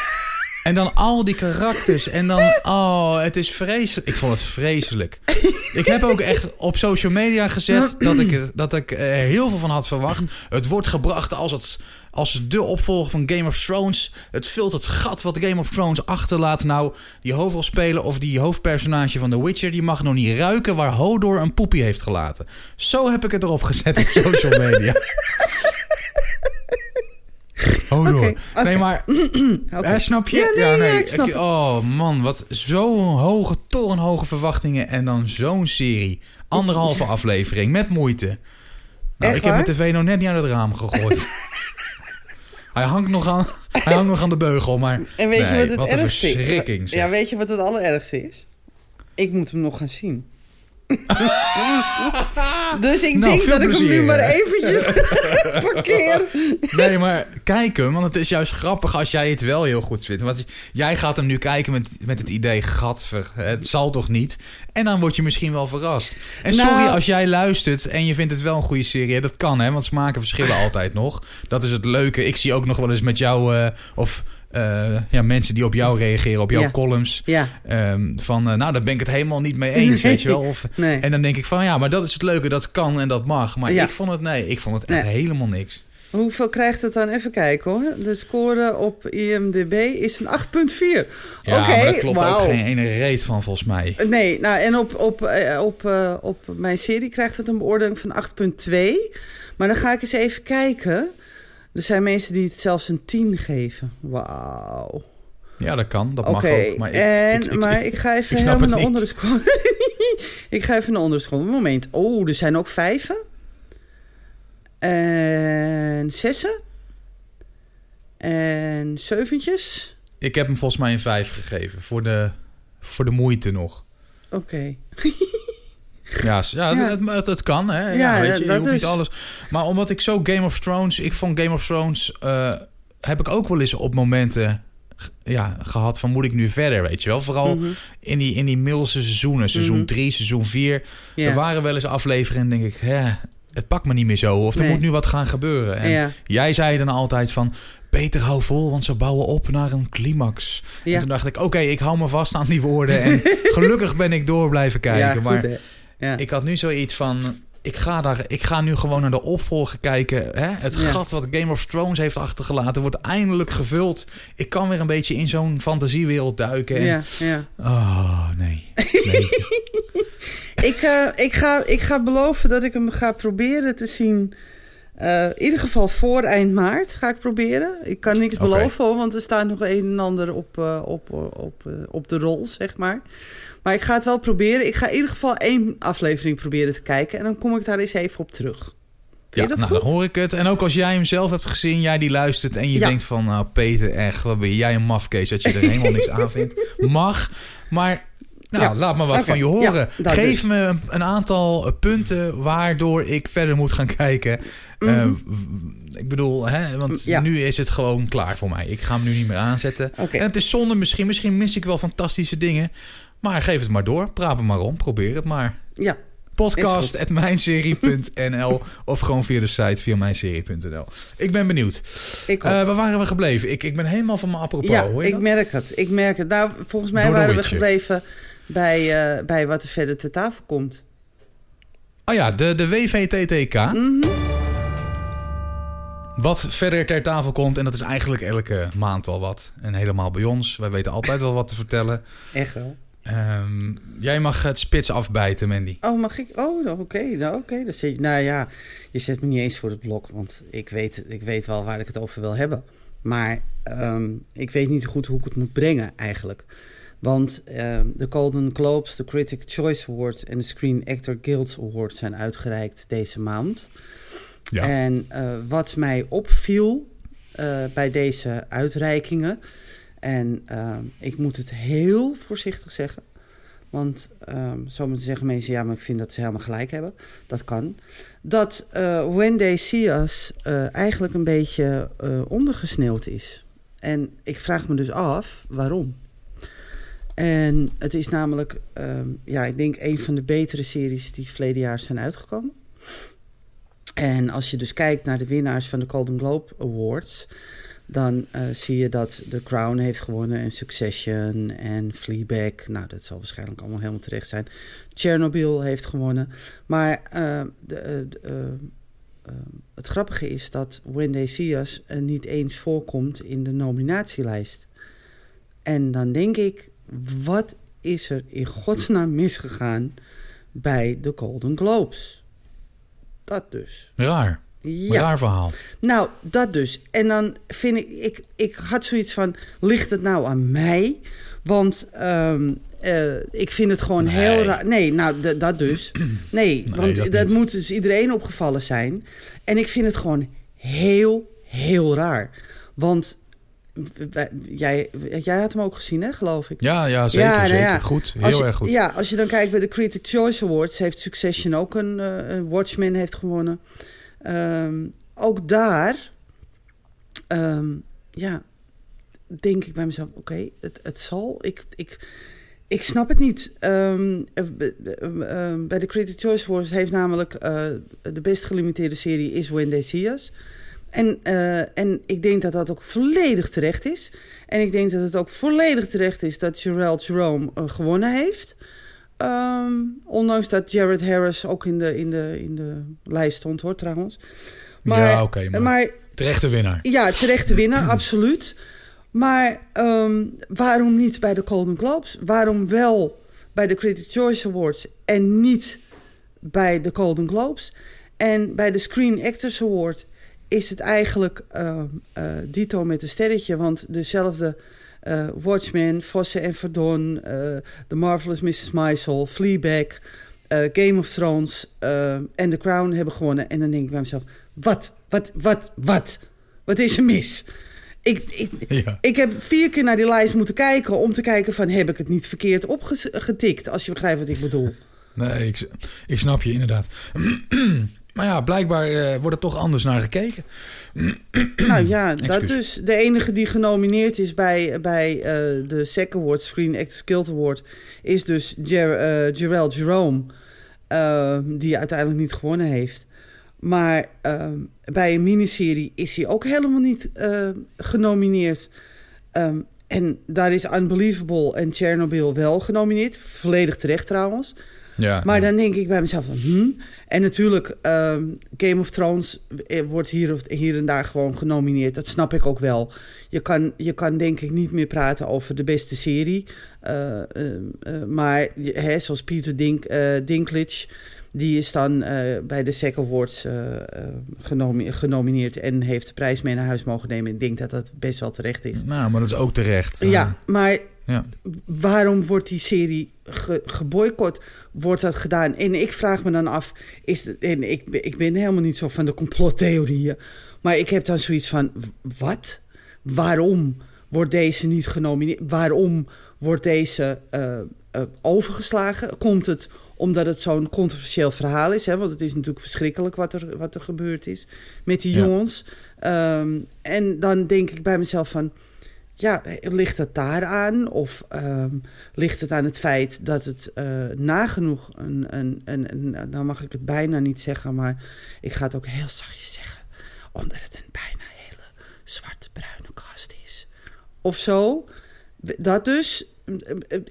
S1: en dan al die karakters en dan, oh, het is vreselijk. Ik vond het vreselijk. Ik heb ook echt op social media gezet dat ik, dat ik er heel veel van had verwacht. Het wordt gebracht als, het, als de opvolger van Game of Thrones. Het vult het gat wat Game of Thrones achterlaat. Nou, die hoofdrolspeler of die hoofdpersonage van The Witcher... die mag nog niet ruiken waar Hodor een poepie heeft gelaten. Zo heb ik het erop gezet op social media. Hodor.
S2: Oké, oké.
S1: Nee, maar. Hè, snap je?
S2: Ja, nee, ja, ik snap het.
S1: Oh man, wat zo'n hoge, torenhoge verwachtingen en dan zo'n serie. Anderhalve aflevering met moeite. Nou,
S2: Echt
S1: ik heb mijn tv nog net niet uit het raam gegooid. hij, hangt nog aan, hij hangt nog aan de beugel, maar
S2: En weet je
S1: nee,
S2: wat het
S1: wat een
S2: ergste is? Ja, weet je wat het allerergste is? Ik moet hem nog gaan zien. Dus ik
S1: Nou,
S2: denk dat ik hem nu maar eventjes parkeer.
S1: Nee, maar kijk hem, want het is juist grappig als jij het wel heel goed vindt. Want jij gaat hem nu kijken met, met het idee, gadver, het zal toch niet? En dan word je misschien wel verrast. En
S2: Nou-
S1: sorry als jij luistert en je vindt het wel een goede serie. Dat kan, hè, want smaken verschillen altijd nog. Dat is het leuke. Ik zie ook nog wel eens met jou, eh, of eh, ja, mensen die op jou reageren, op jouw
S2: Ja.
S1: columns.
S2: Ja,
S1: Ehm, van, eh, nou, daar ben ik het helemaal niet mee eens,
S2: Nee.
S1: weet je wel. Of,
S2: nee.
S1: En dan denk ik van, ja, maar dat is het leuke, dat kan en dat mag. Maar
S2: Ja.
S1: ik vond het, nee, ik vond het echt
S2: Nee.
S1: helemaal niks.
S2: Hoeveel krijgt het dan? Even kijken hoor. De score op IMDb is een 8,4.
S1: Ja,
S2: Oké,
S1: maar daar klopt ook geen ene reet van, volgens mij.
S2: Nee, nou en op, op, eh, op, op mijn serie krijgt het een beoordeling van 8,2. Maar dan ga ik eens even kijken. Er zijn mensen die het zelfs een 10 geven. Wauw.
S1: Ja, dat kan, dat mag ook. Maar ik,
S2: en,
S1: ik, ik-
S2: maar ik ga even helemaal naar
S1: niet.
S2: onderen scrollen. ik ga even naar onderen scrollen. Moment. Oh, er zijn ook vijven. En zessen. En zeventjes.
S1: ik heb hem volgens mij een 5 gegeven. Voor de, voor de moeite nog.
S2: Oké.
S1: Ja, ja,
S2: Ja.
S1: Het, het, het kan, hè. Ja,
S2: Ja,
S1: weet
S2: dat-
S1: je, je
S2: dat
S1: hoeft niet alles. Maar omdat ik zo Game of Thrones... Ik vond Game of Thrones... eh, heb ik ook wel eens op momenten ja, gehad van moet ik nu verder, weet je wel. Vooral
S2: Mhm.
S1: in die, in die middelste seizoenen. Seizoen
S2: Mhm.
S1: 3, seizoen 4.
S2: Ja.
S1: Er waren wel eens afleveringen en denk ik... Hè, het pakt me niet meer zo. Of er
S2: Nee.
S1: moet nu wat gaan gebeuren. En
S2: Ja.
S1: Jij zei dan altijd van... Peter, hou vol, want ze bouwen op naar een climax. En toen dacht ik, oké, ik hou me vast aan die woorden. En gelukkig ben ik door blijven kijken.
S2: ja, goed,
S1: maar
S2: hè. Ja.
S1: ik had nu zoiets van... Ik ga, daar, ik ga nu gewoon naar de opvolger kijken. Hè? Het
S2: Ja.
S1: gat wat Game of Thrones heeft achtergelaten... wordt eindelijk gevuld. Ik kan weer een beetje in zo'n fantasiewereld duiken. En,
S2: ja, ja.
S1: Oh, nee. nee.
S2: Ik, eh, ik, ga, ik ga beloven dat ik hem ga proberen te zien. Eh, in ieder geval voor eind maart ga ik proberen. Ik kan niks beloven, want er staat nog een en ander op, eh, op, op, op, op de rol, zeg maar. Maar ik ga het wel proberen. Ik ga in ieder geval één aflevering proberen te kijken. En dan kom ik daar eens even op terug.
S1: Ja, nou,
S2: goed?
S1: dan hoor ik het. En ook als jij hem zelf hebt gezien, jij die luistert en je
S2: Ja.
S1: denkt van... Nou, Peter, echt, wat ben jij een mafkees dat je er helemaal niks aan vindt. Mag, maar... Nou,
S2: Ja.
S1: laat me wat van je horen.
S2: ja,
S1: Geef
S2: dus.
S1: me een, aantal eh, punten waardoor ik verder moet gaan kijken. Eh, w- ik bedoel, hè, want
S2: Mhm. Ja.
S1: nu is het gewoon klaar voor mij. Ik ga hem nu niet meer aanzetten. En het is zonde misschien. Misschien mis ik wel fantastische dingen. Maar geef het maar door. Praat het maar om. Probeer het maar.
S2: Ja,
S1: Podcast.mijnserie.nl of gewoon via de site via mijnserie.nl. Ik ben benieuwd.
S2: ik.
S1: Eh, waar waren we gebleven? Ik, ik ben helemaal van mijn apropos.
S2: ja,
S1: hoor je
S2: ik
S1: dat?
S2: merk het. Ik merk het. Nou, volgens mij
S1: Door
S2: waren we gebleven bij, eh, bij wat er verder te tafel komt.
S1: Oh ja, de, de WVTTK.
S2: Mhm.
S1: Wat verder ter tafel komt. En dat is eigenlijk elke maand wel wat. En helemaal bij ons. Wij weten altijd wel wat te vertellen.
S2: Echt wel.
S1: Ehm, jij mag het spits afbijten, Mandy.
S2: Oh, mag ik? Oh, nou, oké. Nou, oké. Dan zit je- Nou ja, je zet me niet eens voor het blok. Want ik weet, ik weet wel waar ik het over wil hebben. Maar ehm, ik weet niet goed hoe ik het moet brengen, eigenlijk. Want ehm, de Golden Globes, de Critic Choice Awards en de Screen Actor Guild Awards zijn uitgereikt deze maand.
S1: Ja.
S2: En eh, wat mij opviel eh, bij deze uitreikingen, en ehm, ik moet het heel voorzichtig zeggen, want um, zeggen mensen, ja, maar ik vind dat ze helemaal gelijk hebben. Dat kan. Dat eh, When They See Us eh, eigenlijk een beetje eh, ondergesneeuwd is. En ik vraag me dus af waarom. En het is namelijk, ehm, ja, ik denk een van de betere series die verleden jaar zijn uitgekomen. En als je dus kijkt naar de winnaars van de Golden Globe Awards, dan uh, zie je dat The Crown heeft gewonnen en Succession en Fleabag. Nou, dat zal waarschijnlijk allemaal helemaal terecht zijn. Chernobyl heeft gewonnen. Maar uh, de, uh, het grappige is dat When They niet eens voorkomt in de nominatielijst. En dan denk ik, wat is er in godsnaam misgegaan bij de Golden Globes? Dat dus.
S1: Raar.
S2: Ja.
S1: Raar verhaal.
S2: Nou, dat dus. En dan vind ik, ik, ik had zoiets van, ligt het nou aan mij? Want um, uh, ik vind het gewoon
S1: nee.
S2: heel raar. Nee, nou, dat dus. Nee,
S1: Nee,
S2: want
S1: dat
S2: moet dus iedereen opgevallen zijn. En ik vind het gewoon heel, heel raar. Want jij, jij had hem ook gezien, hè, geloof ik.
S1: Ja, ja zeker.
S2: Ja, nou
S1: zeker.
S2: ja.
S1: Goed, heel
S2: Als
S1: erg goed.
S2: Ja, als je dan kijkt bij de Critic Choice Awards, heeft Succession ook een, eh, een Watchmen heeft gewonnen. Ehm, ook daar, ehm, ja, denk ik bij mezelf, oké, het, het zal. Ik, ik, ik snap het niet. Ehm, eh, bij de Critic Choice Awards heeft namelijk eh, de best gelimiteerde serie is When They See Us. En, eh, en ik denk dat dat ook volledig terecht is. En ik denk dat het ook volledig terecht is dat Jarrell Jerome gewonnen heeft. Ehm, ondanks dat Jared Harris ook in de, in, de, in de lijst stond, hoor, trouwens. Maar,
S1: ja, oké. maar,
S2: maar
S1: terechte winnaar.
S2: ja, terechte winnaar, absoluut. Maar ehm, waarom niet bij de Golden Globes? Waarom wel bij de Critics' Choice Awards en niet bij de Golden Globes? En bij de Screen Actors Award is het eigenlijk eh, dito met een sterretje. Want dezelfde eh, Watchmen, Vossen en Verdon, eh The Marvelous Mrs. Maisel, Fleabag, eh, Game of Thrones en The Crown hebben gewonnen. En dan denk ik bij mezelf, wat, wat, wat, wat? Wat is er mis? Ik, ik,
S1: Ja.
S2: ik heb vier keer naar die lijst moeten kijken om te kijken van heb ik het niet verkeerd opgetikt, als je begrijpt wat ik bedoel.
S1: Nee, ik, ik snap je inderdaad. maar ja, blijkbaar eh, wordt er toch anders naar gekeken.
S2: nou ja, dat dus. De enige die genomineerd is bij, bij eh, de SEC Award, Screen Actors Guild Award, is dus Jer, eh, Jarrell Jerome, die uiteindelijk niet gewonnen heeft. Maar bij een miniserie is hij ook helemaal niet genomineerd. Ehm, en daar is Unbelievable en Chernobyl wel genomineerd. Volledig terecht trouwens.
S1: Ja,
S2: Maar
S1: ja.
S2: dan denk ik bij mezelf van, hm? En natuurlijk, ehm, Game of Thrones eh, wordt hier, of, hier en daar gewoon genomineerd. Dat snap ik ook wel. Je kan, je kan denk ik niet meer praten over de beste serie. Eh, eh, eh, maar hè, zoals Peter Dink, Dinklage... die is dan eh, bij de SEC Awards eh, eh, genomi- genomineerd... en heeft de prijs mee naar huis mogen nemen. Ik denk dat dat best wel terecht is.
S1: Nou, maar dat is ook terecht.
S2: Ja, maar
S1: ja.
S2: waarom wordt die serie ge, geboycott? Wordt dat gedaan? En ik vraag me dan af, is het, en ik, ben- ik ben helemaal niet zo van de complottheorieën, maar ik heb dan zoiets van, wat? Waarom wordt deze niet genomineerd? Waarom wordt deze overgeslagen? Komt het omdat het zo'n controversieel verhaal is? Hè? Want het is natuurlijk verschrikkelijk wat er, wat er gebeurd is met die
S1: Ja.
S2: jongens. Ehm, en dan denk ik bij mezelf van... Ja, ligt het daaraan? Of ehm, ligt het aan het feit dat het eh, nagenoeg een, een, een, een... Nou mag ik het bijna niet zeggen, maar ik ga het ook heel zachtjes zeggen. Omdat het een bijna hele zwarte-bruine kast is. Of zo. Dat dus.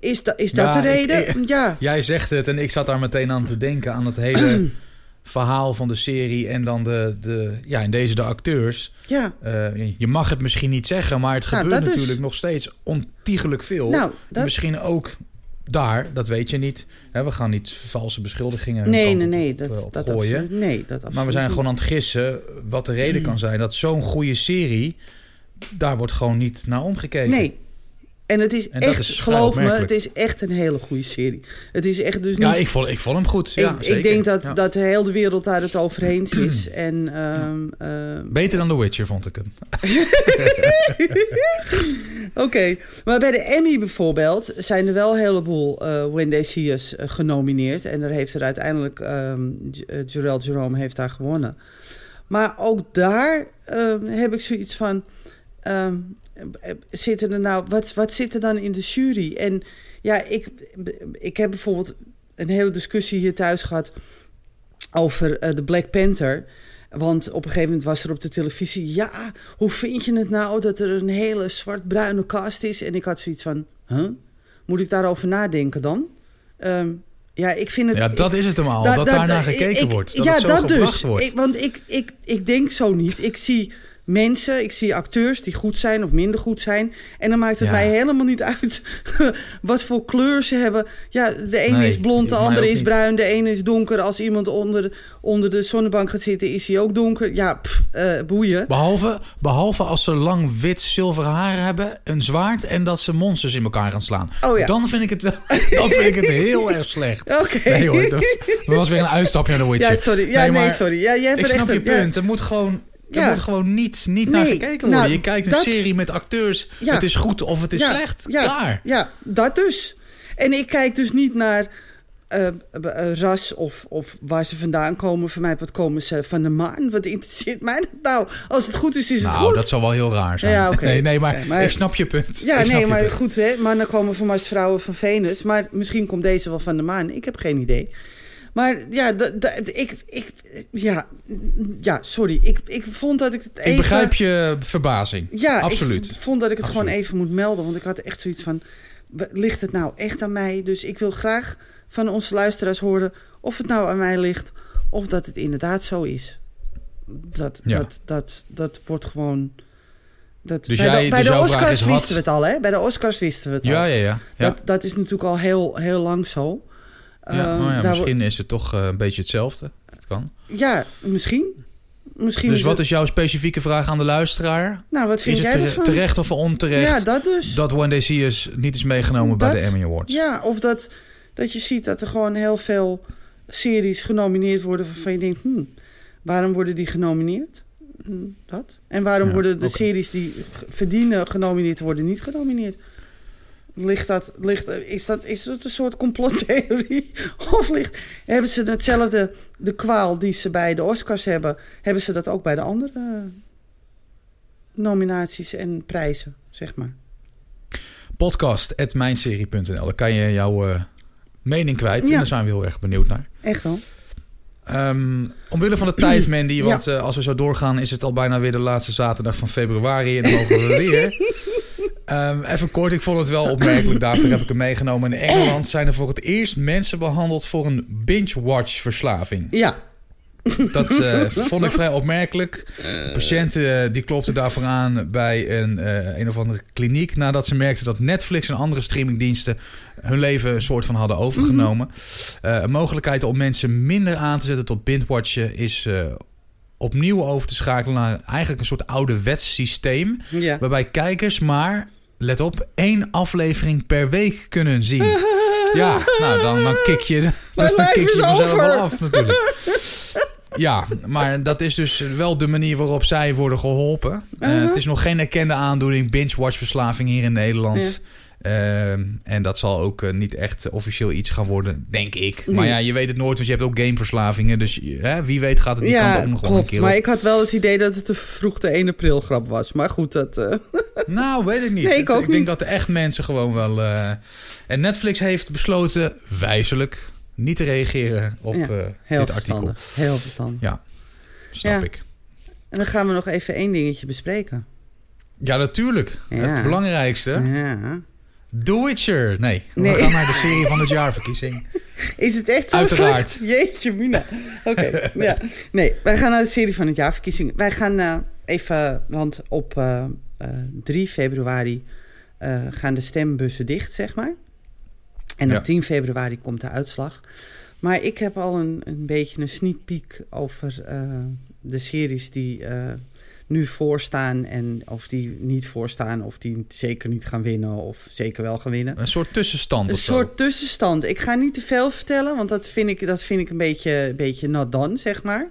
S2: Is, da, is dat
S1: Ja,
S2: de reden?
S1: ik-
S2: ja.
S1: Jij zegt het en ik zat daar meteen aan te denken aan het hele verhaal van de serie en dan de, de ja, in deze de acteurs.
S2: ja.
S1: Eh, je mag het misschien niet zeggen, maar het
S2: Nou,
S1: gebeurt
S2: dat dus.
S1: natuurlijk nog steeds ontiegelijk veel.
S2: Nou, dat,
S1: Misschien ook daar, dat weet je niet. Hè, we gaan niet valse beschuldigingen
S2: nee, nee, nee. Dat,
S1: eh, op
S2: dat
S1: gooien.
S2: absoluut, nee, dat absoluut
S1: Maar we zijn
S2: niet.
S1: gewoon aan het gissen wat de reden kan zijn dat zo'n goede serie, daar wordt gewoon niet naar omgekeken.
S2: Nee. En het is
S1: En
S2: echt,
S1: is
S2: geloof me, het is echt een hele goede serie. Het is echt dus
S1: Ja,
S2: niet...
S1: ik vond, ik vond hem goed. Ja,
S2: ik,
S1: zeker.
S2: ik denk dat,
S1: Ja.
S2: dat de hele wereld daar het over eens is. En ehm, ehm,
S1: Beter dan The Witcher, vond ik hem.
S2: Oké, maar bij de Emmy bijvoorbeeld zijn er wel een heleboel eh When They See Us eh, genomineerd. En daar heeft er uiteindelijk Jarrell Jerome heeft daar gewonnen. Maar ook daar heb ik zoiets van... zitten er nou, wat, wat zit er dan in de jury? En ja, ik, ik heb bijvoorbeeld een hele discussie hier thuis gehad over eh, de Black Panther. Want op een gegeven moment was er op de televisie... ja, hoe vind je het nou dat er een hele zwart-bruine cast is? En ik had zoiets van, huh? Moet ik daarover nadenken dan? Ehm, ja, ik vind het...
S1: Ja, dat is het hem al. Dat, daarnaar gekeken
S2: ik-
S1: wordt. Dat
S2: ja,
S1: het zo
S2: dat
S1: gebracht
S2: dus.
S1: wordt.
S2: Ik, want ik, ik, ik denk zo niet. Ik zie mensen, ik zie acteurs die goed zijn of minder goed zijn. En dan maakt het
S1: Ja.
S2: mij helemaal niet uit wat voor kleur ze hebben. Ja, de ene
S1: Nee,
S2: is blond, de andere is bruin, de ene is donker. Als iemand onder, onder de zonnebank gaat zitten, is hij ook donker. Ja, pff, eh, boeien.
S1: Behalve, behalve als ze lang wit zilveren haar hebben, een zwaard en dat ze monsters in elkaar gaan slaan.
S2: Oh ja.
S1: Dan vind ik het wel. Dan vind ik het heel erg slecht.
S2: Oké.
S1: Nee hoor, dat was, dat was weer een uitstapje naar Witcher.
S2: Ja, sorry. Ja, nee,
S1: maar
S2: sorry. Ja, jij hebt
S1: Ik snap
S2: echt
S1: je
S2: een- ja.
S1: punt. Er moet gewoon.
S2: Ja.
S1: wordt gewoon niet, niet naar gekeken worden.
S2: nou,
S1: je kijkt een
S2: dat-
S1: serie met acteurs.
S2: Ja.
S1: Het is goed of het is
S2: Ja,
S1: slecht.
S2: Ja,
S1: Klaar.
S2: Ja, dat dus. En ik kijk dus niet naar eh, eh, ras of, of waar ze vandaan komen. Voor mij, wat komen ze van de maan? Wat interesseert mij dat nou? Als het goed is, is het
S1: Nou,
S2: goed.
S1: dat zal wel heel raar zijn.
S2: Ja, oké.
S1: Nee, nee, maar, ik snap je punt.
S2: Ja,
S1: Ik
S2: nee, maar
S1: punt.
S2: goed, hè? Mannen komen van Mars, vrouwen van Venus. Maar misschien komt deze wel van de maan. Ik heb geen idee. Maar ja, ik, ik, ja, ja, sorry. Ik, ik vond dat ik het even...
S1: Ik begrijp je verbazing.
S2: Ja,
S1: Absoluut.
S2: ik vond dat ik het
S1: Absoluut.
S2: gewoon even moet melden. Want ik had echt zoiets van... Ligt het nou echt aan mij? Dus ik wil graag van onze luisteraars horen... of het nou aan mij ligt... of dat het inderdaad zo is. Dat,
S1: Ja.
S2: dat, dat, dat wordt gewoon... Dat,
S1: Dus
S2: bij
S1: jij-
S2: de, bij
S1: dus
S2: de
S1: jouw vraag
S2: Oscars wisten we het al, hè? Bij de Oscars wisten we het
S1: Ja,
S2: al.
S1: ja, ja. ja.
S2: Dat, dat is natuurlijk al heel, heel lang zo.
S1: Ja,
S2: Ehm,
S1: nou ja,
S2: daar
S1: misschien is het toch eh, een beetje hetzelfde. Dat kan.
S2: Ja, misschien. misschien
S1: Dus wat
S2: het-
S1: is jouw specifieke vraag aan de luisteraar?
S2: Nou, wat vind
S1: Is het
S2: jij
S1: tere-
S2: ervan?
S1: terecht of onterecht
S2: Ja, dat dus.
S1: dat They See Us niet is meegenomen bij de Emmy Awards?
S2: Ja, of dat, dat je ziet dat er gewoon heel veel series genomineerd worden... waarvan je denkt, hmm, waarom worden die genomineerd? Hm, dat. En waarom
S1: Ja,
S2: worden de series die verdienen genomineerd worden niet genomineerd? Ligt dat, ligt, is, dat, is dat een soort complottheorie? Of ligt, hebben ze hetzelfde, de kwaal die ze bij de Oscars hebben... hebben ze dat ook bij de andere nominaties en prijzen, zeg maar?
S1: Podcast.mijnserie.nl Daar kan je jouw eh, mening kwijt.
S2: Ja.
S1: En daar zijn we heel erg benieuwd naar.
S2: Echt wel?
S1: Ehm, omwille van de tijd, Mandy, want eh, als we zo doorgaan... is het al bijna weer de laatste zaterdag van februari... en dan mogen we weer. Ehm, even kort, ik vond het wel opmerkelijk. Daarvoor heb ik hem meegenomen. In Engeland zijn er voor het eerst mensen behandeld... voor een binge-watch-verslaving.
S2: Ja,
S1: Dat eh, vond ik vrij opmerkelijk. De patiënt eh, die klopte daarvoor aan bij een, eh, een of andere kliniek... nadat ze merkten dat Netflix en andere streamingdiensten... hun leven een soort van hadden overgenomen. Eh, een mogelijkheid om mensen minder aan te zetten tot binge-watchen... is opnieuw over te schakelen naar eigenlijk een soort ouderwets systeem...
S2: ja.
S1: waarbij kijkers maar, let op, één aflevering per week kunnen zien. Ja, nou dan, dan kik je, dan
S2: lijf
S1: kik je vanzelf
S2: over.
S1: wel af natuurlijk. Ja, maar dat is dus wel de manier waarop zij worden geholpen. Eh,
S2: Uh-huh.
S1: het is nog geen erkende aandoening, binge-watch verslaving hier in Nederland. Ehm, en dat zal ook eh, niet echt officieel iets gaan worden, denk ik. Maar ja, je weet het nooit, want je hebt ook gameverslavingen. Dus hè, wie weet gaat het die kant ook nog wel een keer
S2: Maar ik had wel het idee dat het een vervroegde 1 april grap was. Maar goed, dat... eh,
S1: Nou, weet ik niet.
S2: Nee, ik ook
S1: ik denk
S2: niet.
S1: dat de echt mensen gewoon wel... eh, En Netflix heeft besloten, wijzelijk, niet te reageren op
S2: Ja, heel
S1: dit artikel.
S2: verstandig. Heel verstandig.
S1: Ja, snap
S2: Ja.
S1: ik.
S2: En dan gaan we nog even één dingetje bespreken.
S1: Ja, natuurlijk.
S2: Ja.
S1: Het belangrijkste.
S2: Ja.
S1: The Witcher. Nee, we gaan naar de serie van het jaarverkiezing.
S2: Is het echt zo
S1: Uiteraard.
S2: slecht? Jeetje, Mina. Oké, ja. Nee, wij gaan naar de serie van het jaarverkiezingen. Wij gaan eh, even, want op 3 februari eh, gaan de stembussen dicht, zeg maar. En
S1: Ja.
S2: op 10 februari komt de uitslag. Maar ik heb al een, een beetje een sneak peek over eh, de series die eh, nu voorstaan. En of die niet voorstaan, of die zeker niet gaan winnen, of zeker wel gaan winnen.
S1: Een soort tussenstand
S2: Een
S1: zo.
S2: soort tussenstand. Ik ga niet te veel vertellen, want dat vind ik, dat vind ik een beetje, een beetje not done, zeg maar.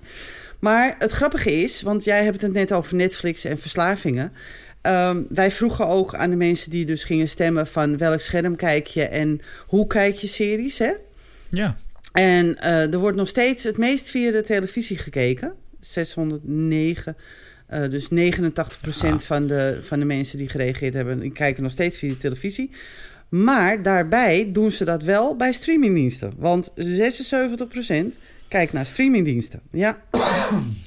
S2: Maar het grappige is, want jij hebt het net over Netflix en verslavingen. Ehm, wij vroegen ook aan de mensen die dus gingen stemmen van welk scherm kijk je en hoe kijk je series, hè?
S1: Ja.
S2: En eh, er wordt nog steeds het meest via de televisie gekeken. 609. eh, dus 89%
S1: Ah.
S2: van, de, van de mensen die gereageerd hebben, die kijken nog steeds via de televisie. Maar daarbij doen ze dat wel bij streamingdiensten. Want 76% kijkt naar streamingdiensten. Ja,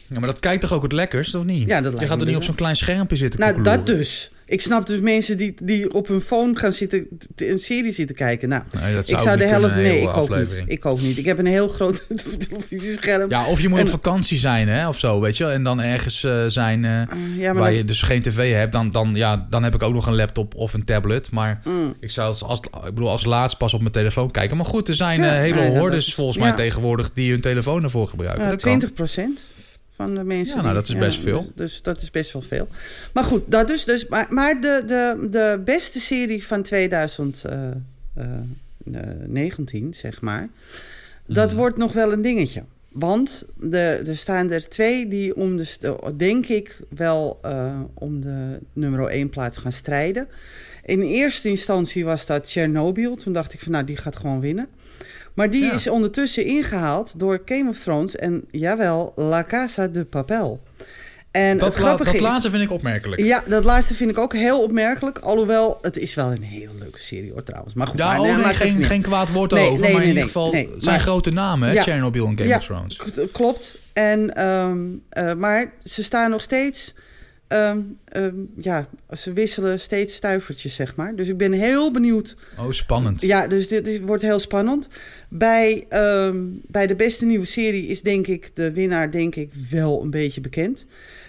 S1: ja, maar dat kijkt toch ook het lekkerst, of niet?
S2: Ja, dat
S1: Je gaat er niet
S2: wel.
S1: op zo'n klein schermpje zitten
S2: nou
S1: koekeloeren.
S2: dat dus. Ik snap dus mensen die, die op hun phone gaan zitten, een serie zitten kijken. Nou,
S1: Nee,
S2: ik
S1: zou
S2: de helft... Nee, ik ook, niet. ik ook niet. Ik heb een heel groot televisiescherm.
S1: Ja, of je moet
S2: En-
S1: op vakantie zijn, hè, of zo, weet je wel. En dan ergens eh, zijn eh,
S2: Uh, ja, maar
S1: waar
S2: dan-
S1: je dus geen tv hebt. Dan, dan, ja, dan heb ik ook nog een laptop of een tablet. Maar
S2: Mm.
S1: ik zou als, als, ik bedoel, als laatst pas op mijn telefoon kijken. Maar goed, er zijn
S2: Ja,
S1: eh, hele hordes volgens mij tegenwoordig... die hun telefoon ervoor gebruiken.
S2: Ja,
S1: dat kan.
S2: 20% van de mensen.
S1: Ja, nou, dat is best veel.
S2: Dus, dus dat is best wel veel. Maar goed, dat dus. dus maar maar de, de, de beste serie van 2019, zeg maar. Dat
S1: Mhm.
S2: wordt nog wel een dingetje. want de, er staan er twee die om de, denk ik wel uh, om de nummer 1 plaats gaan strijden. In eerste instantie was dat Chernobyl. Toen dacht ik van nou, die gaat gewoon winnen. Maar die is ondertussen ingehaald door Game of Thrones en jawel, La Casa de Papel.
S1: En dat, la dat laatste vind ik opmerkelijk.
S2: Ja, dat laatste vind ik ook heel opmerkelijk. Alhoewel, het is wel een hele leuke serie hoor trouwens. Maar goed,
S1: ja, oh, nee, geen, geen kwaad woord nee, over. maar in ieder geval zijn grote namen, hè? Chernobyl en Game of Thrones.
S2: Klopt. En, um, uh, maar ze staan nog steeds Um, um, ja, ze wisselen steeds stuivertjes, zeg maar. Dus ik ben heel benieuwd.
S1: Oh, spannend.
S2: Ja, dus dit wordt heel spannend. Bij, um, bij de beste nieuwe serie is denk ik de winnaar denk ik wel een beetje bekend.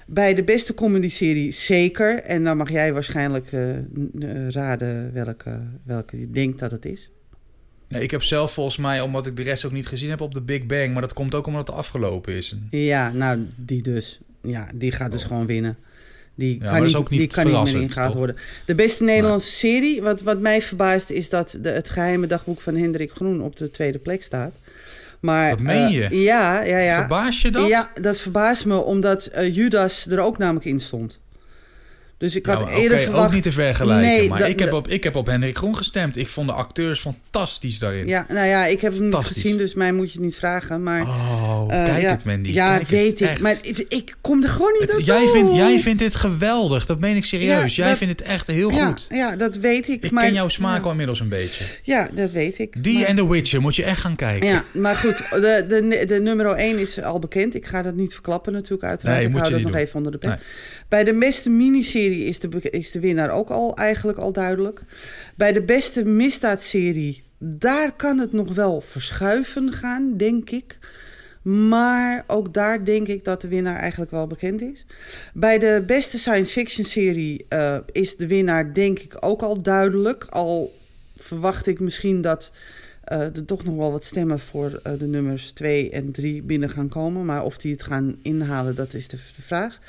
S2: Bij de beste comedy-serie zeker. En dan mag jij waarschijnlijk uh, raden welke, welke je denkt dat het is.
S1: Ik heb zelf volgens mij, omdat ik de rest ook niet gezien heb, op de Big Bang. Maar dat komt ook omdat het afgelopen is.
S2: Ja, nou, die dus. Ja, die gaat dus oh. gewoon winnen. Die kan, niet, niet, die kan niet meer ingehaald worden. De beste Nederlandse serie, wat, wat mij verbaast, is dat de, het geheime dagboek van Hendrik Groen op de tweede plek staat. Maar,
S1: Wat meen je?
S2: Uh, ja, ja, ja.
S1: Verbaas je dat?
S2: Ja, dat verbaast me, omdat uh, Judas er ook namelijk in stond. Dus ik had nou, eerder verwacht...
S1: ook niet te vergelijken. Nee, maar ik, heb op, ik heb op Hendrik Groen gestemd. Ik vond de acteurs fantastisch daarin.
S2: Ja, nou ja, ik heb hem niet gezien, dus mij moet je het niet vragen. Maar,
S1: oh, uh, kijk ja, het, Mandy.
S2: Ja, weet ik. Maar ik, kom er gewoon niet
S1: het, jij vindt, jij vindt dit geweldig. Dat meen ik serieus. jij vindt het echt heel goed.
S2: Ja, dat weet ik.
S1: Ik
S2: maar,
S1: ken jouw smaak al inmiddels een beetje.
S2: Ja, dat weet ik.
S1: Die en The Witcher moet je echt gaan kijken.
S2: Ja, maar goed. De, de, de nummer 1 is al bekend. Ik ga dat niet verklappen natuurlijk uiteraard. Nee, ik hou dat nog even onder de pen. Bij de beste is de, is de winnaar ook al eigenlijk al duidelijk. Bij de beste misdaadserie, daar kan het nog wel verschuiven gaan, denk ik. Maar ook daar denk ik dat de winnaar eigenlijk wel bekend is. Bij de beste science fiction serie uh, is de winnaar denk ik ook al duidelijk. Al verwacht ik misschien dat uh, er toch nog wel wat stemmen voor uh, de nummers 2 en 3 binnen gaan komen. Maar of die het gaan inhalen, dat is de vraag.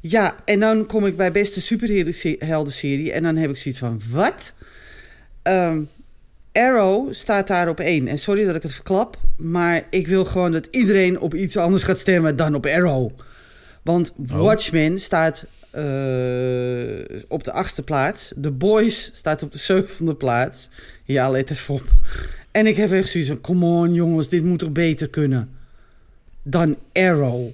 S2: Ja, en dan kom ik bij beste superhelden-serie. En dan heb ik zoiets van, wat? Um, Arrow staat daar op één. En sorry dat ik het verklap. Maar ik wil gewoon dat iedereen op iets anders gaat stemmen dan op Arrow. Want oh. Watchmen staat uh, op de achtste plaats. The Boys staat op de zevende plaats. Ja, let even op. En ik heb echt zoiets van, come on jongens, dit moet toch beter kunnen. Dan Arrow.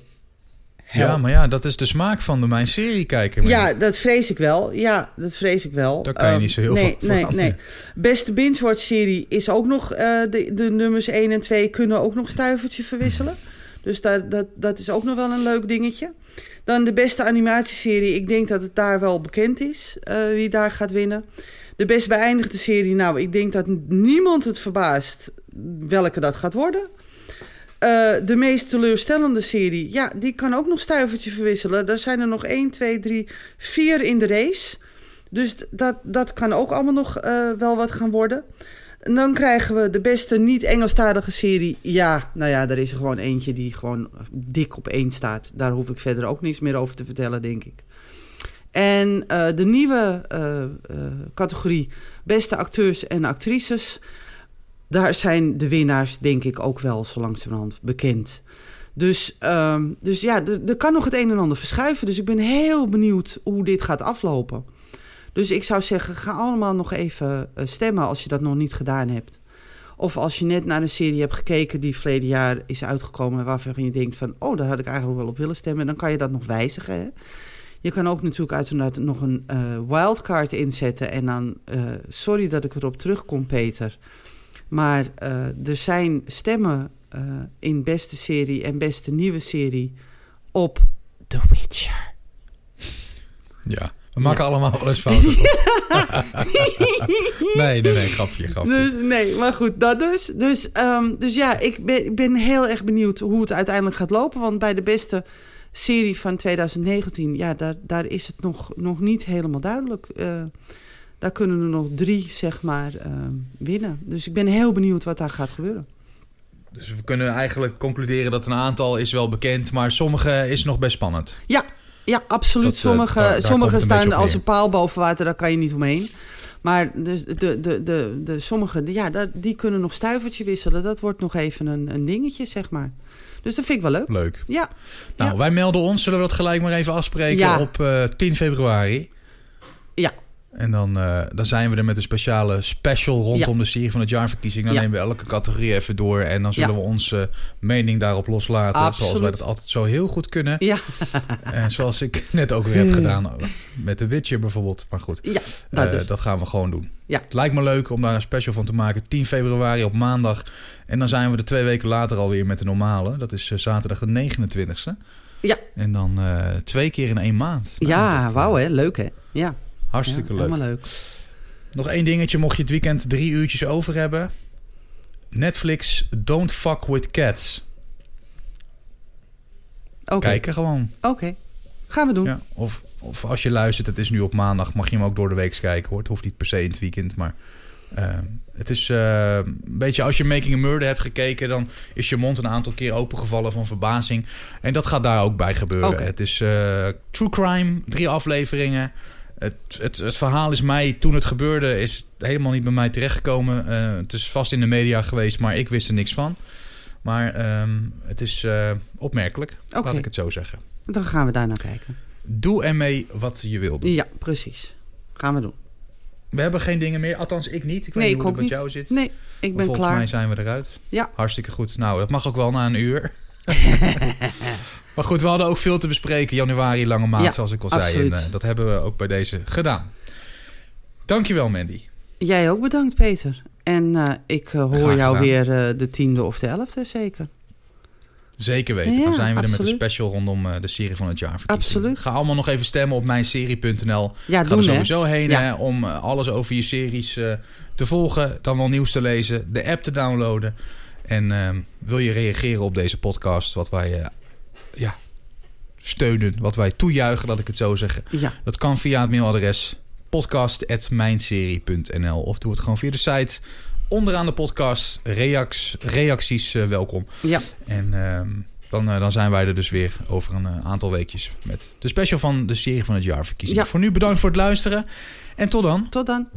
S1: Ja, maar ja, dat is de smaak van de mijn serie kijken.
S2: Ja, dat vrees ik wel. Ja, dat vrees ik wel.
S1: Daar kan je niet zo heel
S2: nee, veel Nee, nee. Beste binge-watch serie is ook nog... Uh, de, de nummers 1 en 2 kunnen ook nog stuivertje verwisselen. Dus daar, dat, dat is ook nog wel een leuk dingetje. Dan de beste animatieserie. Ik denk dat het daar wel bekend is uh, wie daar gaat winnen. De best beëindigde serie. Nou, ik denk dat niemand het verbaast welke dat gaat worden. Uh, de meest teleurstellende serie, ja, die kan ook nog stuivertje verwisselen. Er zijn er nog 1, 2, 3, 4 in de race. Dus dat, dat kan ook allemaal nog uh, wel wat gaan worden. En dan krijgen we de beste niet-Engelstalige serie. Ja, nou ja, er is er gewoon eentje die gewoon dik op één staat. Daar hoef ik verder ook niks meer over te vertellen, denk ik. En uh, de nieuwe categorie beste acteurs en actrices daar zijn de winnaars denk ik ook wel zo langzamerhand bekend. Dus, um, dus ja, er kan nog het een en ander verschuiven. Dus ik ben heel benieuwd hoe dit gaat aflopen. Dus ik zou zeggen, ga allemaal nog even eh, stemmen als je dat nog niet gedaan hebt. Of als je net naar een serie hebt gekeken die verleden jaar is uitgekomen... waarvan je denkt van, oh, daar had ik eigenlijk wel op willen stemmen... dan kan je dat nog wijzigen. Hè? Je kan ook natuurlijk uiteraard nog een uh, wildcard inzetten... en dan, uh, sorry dat ik erop terugkom, Peter... Maar uh, er zijn stemmen uh, in beste serie en beste nieuwe serie op The Witcher.
S1: Ja, we maken ja. allemaal wel eens fouten. nee, nee, nee, grapje, grapje.
S2: Dus, nee, maar goed, dat dus. Dus, um, dus ja, ik ben, ik ben heel erg benieuwd hoe het uiteindelijk gaat lopen. Want bij de beste serie van 2019, ja, daar, daar is het nog, nog niet helemaal duidelijk. Uh, daar kunnen er nog drie, zeg maar, uh, winnen. Dus ik ben heel benieuwd wat daar gaat gebeuren.
S1: Dus we kunnen eigenlijk concluderen dat een aantal is wel bekend, maar sommige is nog best spannend.
S2: Ja, ja absoluut. Dat, sommige daar, daar sommige staan als een paal boven water, daar kan je niet omheen. Maar de, de, de, de, de sommige, ja, die kunnen nog stuivertje wisselen. Dat wordt nog even een, een dingetje, zeg maar. Dus dat vind ik wel leuk.
S1: Leuk.
S2: Ja.
S1: Nou,
S2: Ja.
S1: wij melden ons. Zullen we dat gelijk maar even afspreken
S2: Ja.
S1: op eh, 10 februari?
S2: Ja.
S1: En dan, eh, dan zijn we er met een speciale special rondom de serie van het jaarverkiezing. Dan
S2: Ja.
S1: nemen we elke categorie even door. En dan zullen
S2: Ja.
S1: we onze mening daarop loslaten.
S2: Absoluut.
S1: Zoals wij dat altijd zo heel goed kunnen.
S2: Ja,
S1: En zoals ik net ook weer heb gedaan met The Witcher bijvoorbeeld. Maar goed,
S2: ja
S1: eh,
S2: dat dus.
S1: dat gaan we gewoon doen.
S2: Ja.
S1: Lijkt me leuk om daar een special van te maken. 10 februari op maandag. En dan zijn we er twee weken later alweer met de normale. Dat is eh, zaterdag de 29e.
S2: Ja.
S1: En dan twee keer in één maand. Nou,
S2: ja,
S1: dat,
S2: wauw hè. Leuk hè. Ja.
S1: Hartstikke
S2: ja,
S1: leuk.
S2: Helemaal leuk.
S1: Nog één dingetje, mocht je het weekend drie uurtjes over hebben. Netflix Don't Fuck With Cats.
S2: Oké.
S1: Kijken gewoon.
S2: Oké. Gaan we doen.
S1: Ja. Of, of als je luistert, het is nu op maandag, mag je hem ook door de week kijken hoor. Het hoeft niet per se in het weekend, maar eh, het is eh, een beetje als je Making a Murder hebt gekeken, dan is je mond een aantal keer opengevallen van verbazing. En dat gaat daar ook bij gebeuren.
S2: Oké.
S1: Het is eh, true crime, drie afleveringen. Het, het, het verhaal is mij, toen het gebeurde, is helemaal niet bij mij terechtgekomen. Eh, het is vast in de media geweest, maar ik wist er niks van. Maar ehm, het is eh, opmerkelijk, laat ik het zo zeggen.
S2: Dan gaan we daar naar kijken.
S1: Doe ermee wat je wil doen.
S2: Ja, precies. Gaan we doen.
S1: We hebben geen dingen meer, althans ik niet. Ik weet
S2: Nee,
S1: niet
S2: ik
S1: hoe het met jou zit.
S2: Nee, ik
S1: Maar
S2: ben
S1: volgens
S2: klaar.
S1: mij zijn we eruit.
S2: Ja.
S1: Hartstikke goed. Nou, dat mag ook wel na een uur. maar goed, we hadden ook veel te bespreken. Januari, lange maand,
S2: Ja,
S1: zoals ik al zei. En eh, dat hebben we ook bij deze gedaan. Dankjewel, Mandy.
S2: Jij ook bedankt, Peter. En eh, ik eh, hoor jou weer de tiende of de elfde, zeker.
S1: Zeker weten.
S2: Ja,
S1: dan zijn we er met een special rondom de serie van het jaar.
S2: Absoluut.
S1: Ga allemaal nog even stemmen op mijnserie.nl.
S2: Ja,
S1: Ga
S2: doen
S1: er
S2: hè.
S1: sowieso heen
S2: Ja.
S1: hè, om alles over je series te volgen. Dan wel nieuws te lezen. De app te downloaden. En wil je reageren op deze podcast? Wat wij ja, steunen. Wat wij toejuichen, laat ik het zo zeggen.
S2: Ja,
S1: Dat kan via het mailadres podcast.mijnserie.nl Of doe het gewoon via de site. Onderaan de podcast. Reacts, reacties eh, welkom.
S2: ja.
S1: En ehm, dan, eh, dan zijn wij er dus weer over een eh, aantal weekjes met de special van de serie van het jaarverkiezing.
S2: Ja.
S1: Voor nu bedankt voor het luisteren en tot dan.
S2: tot dan.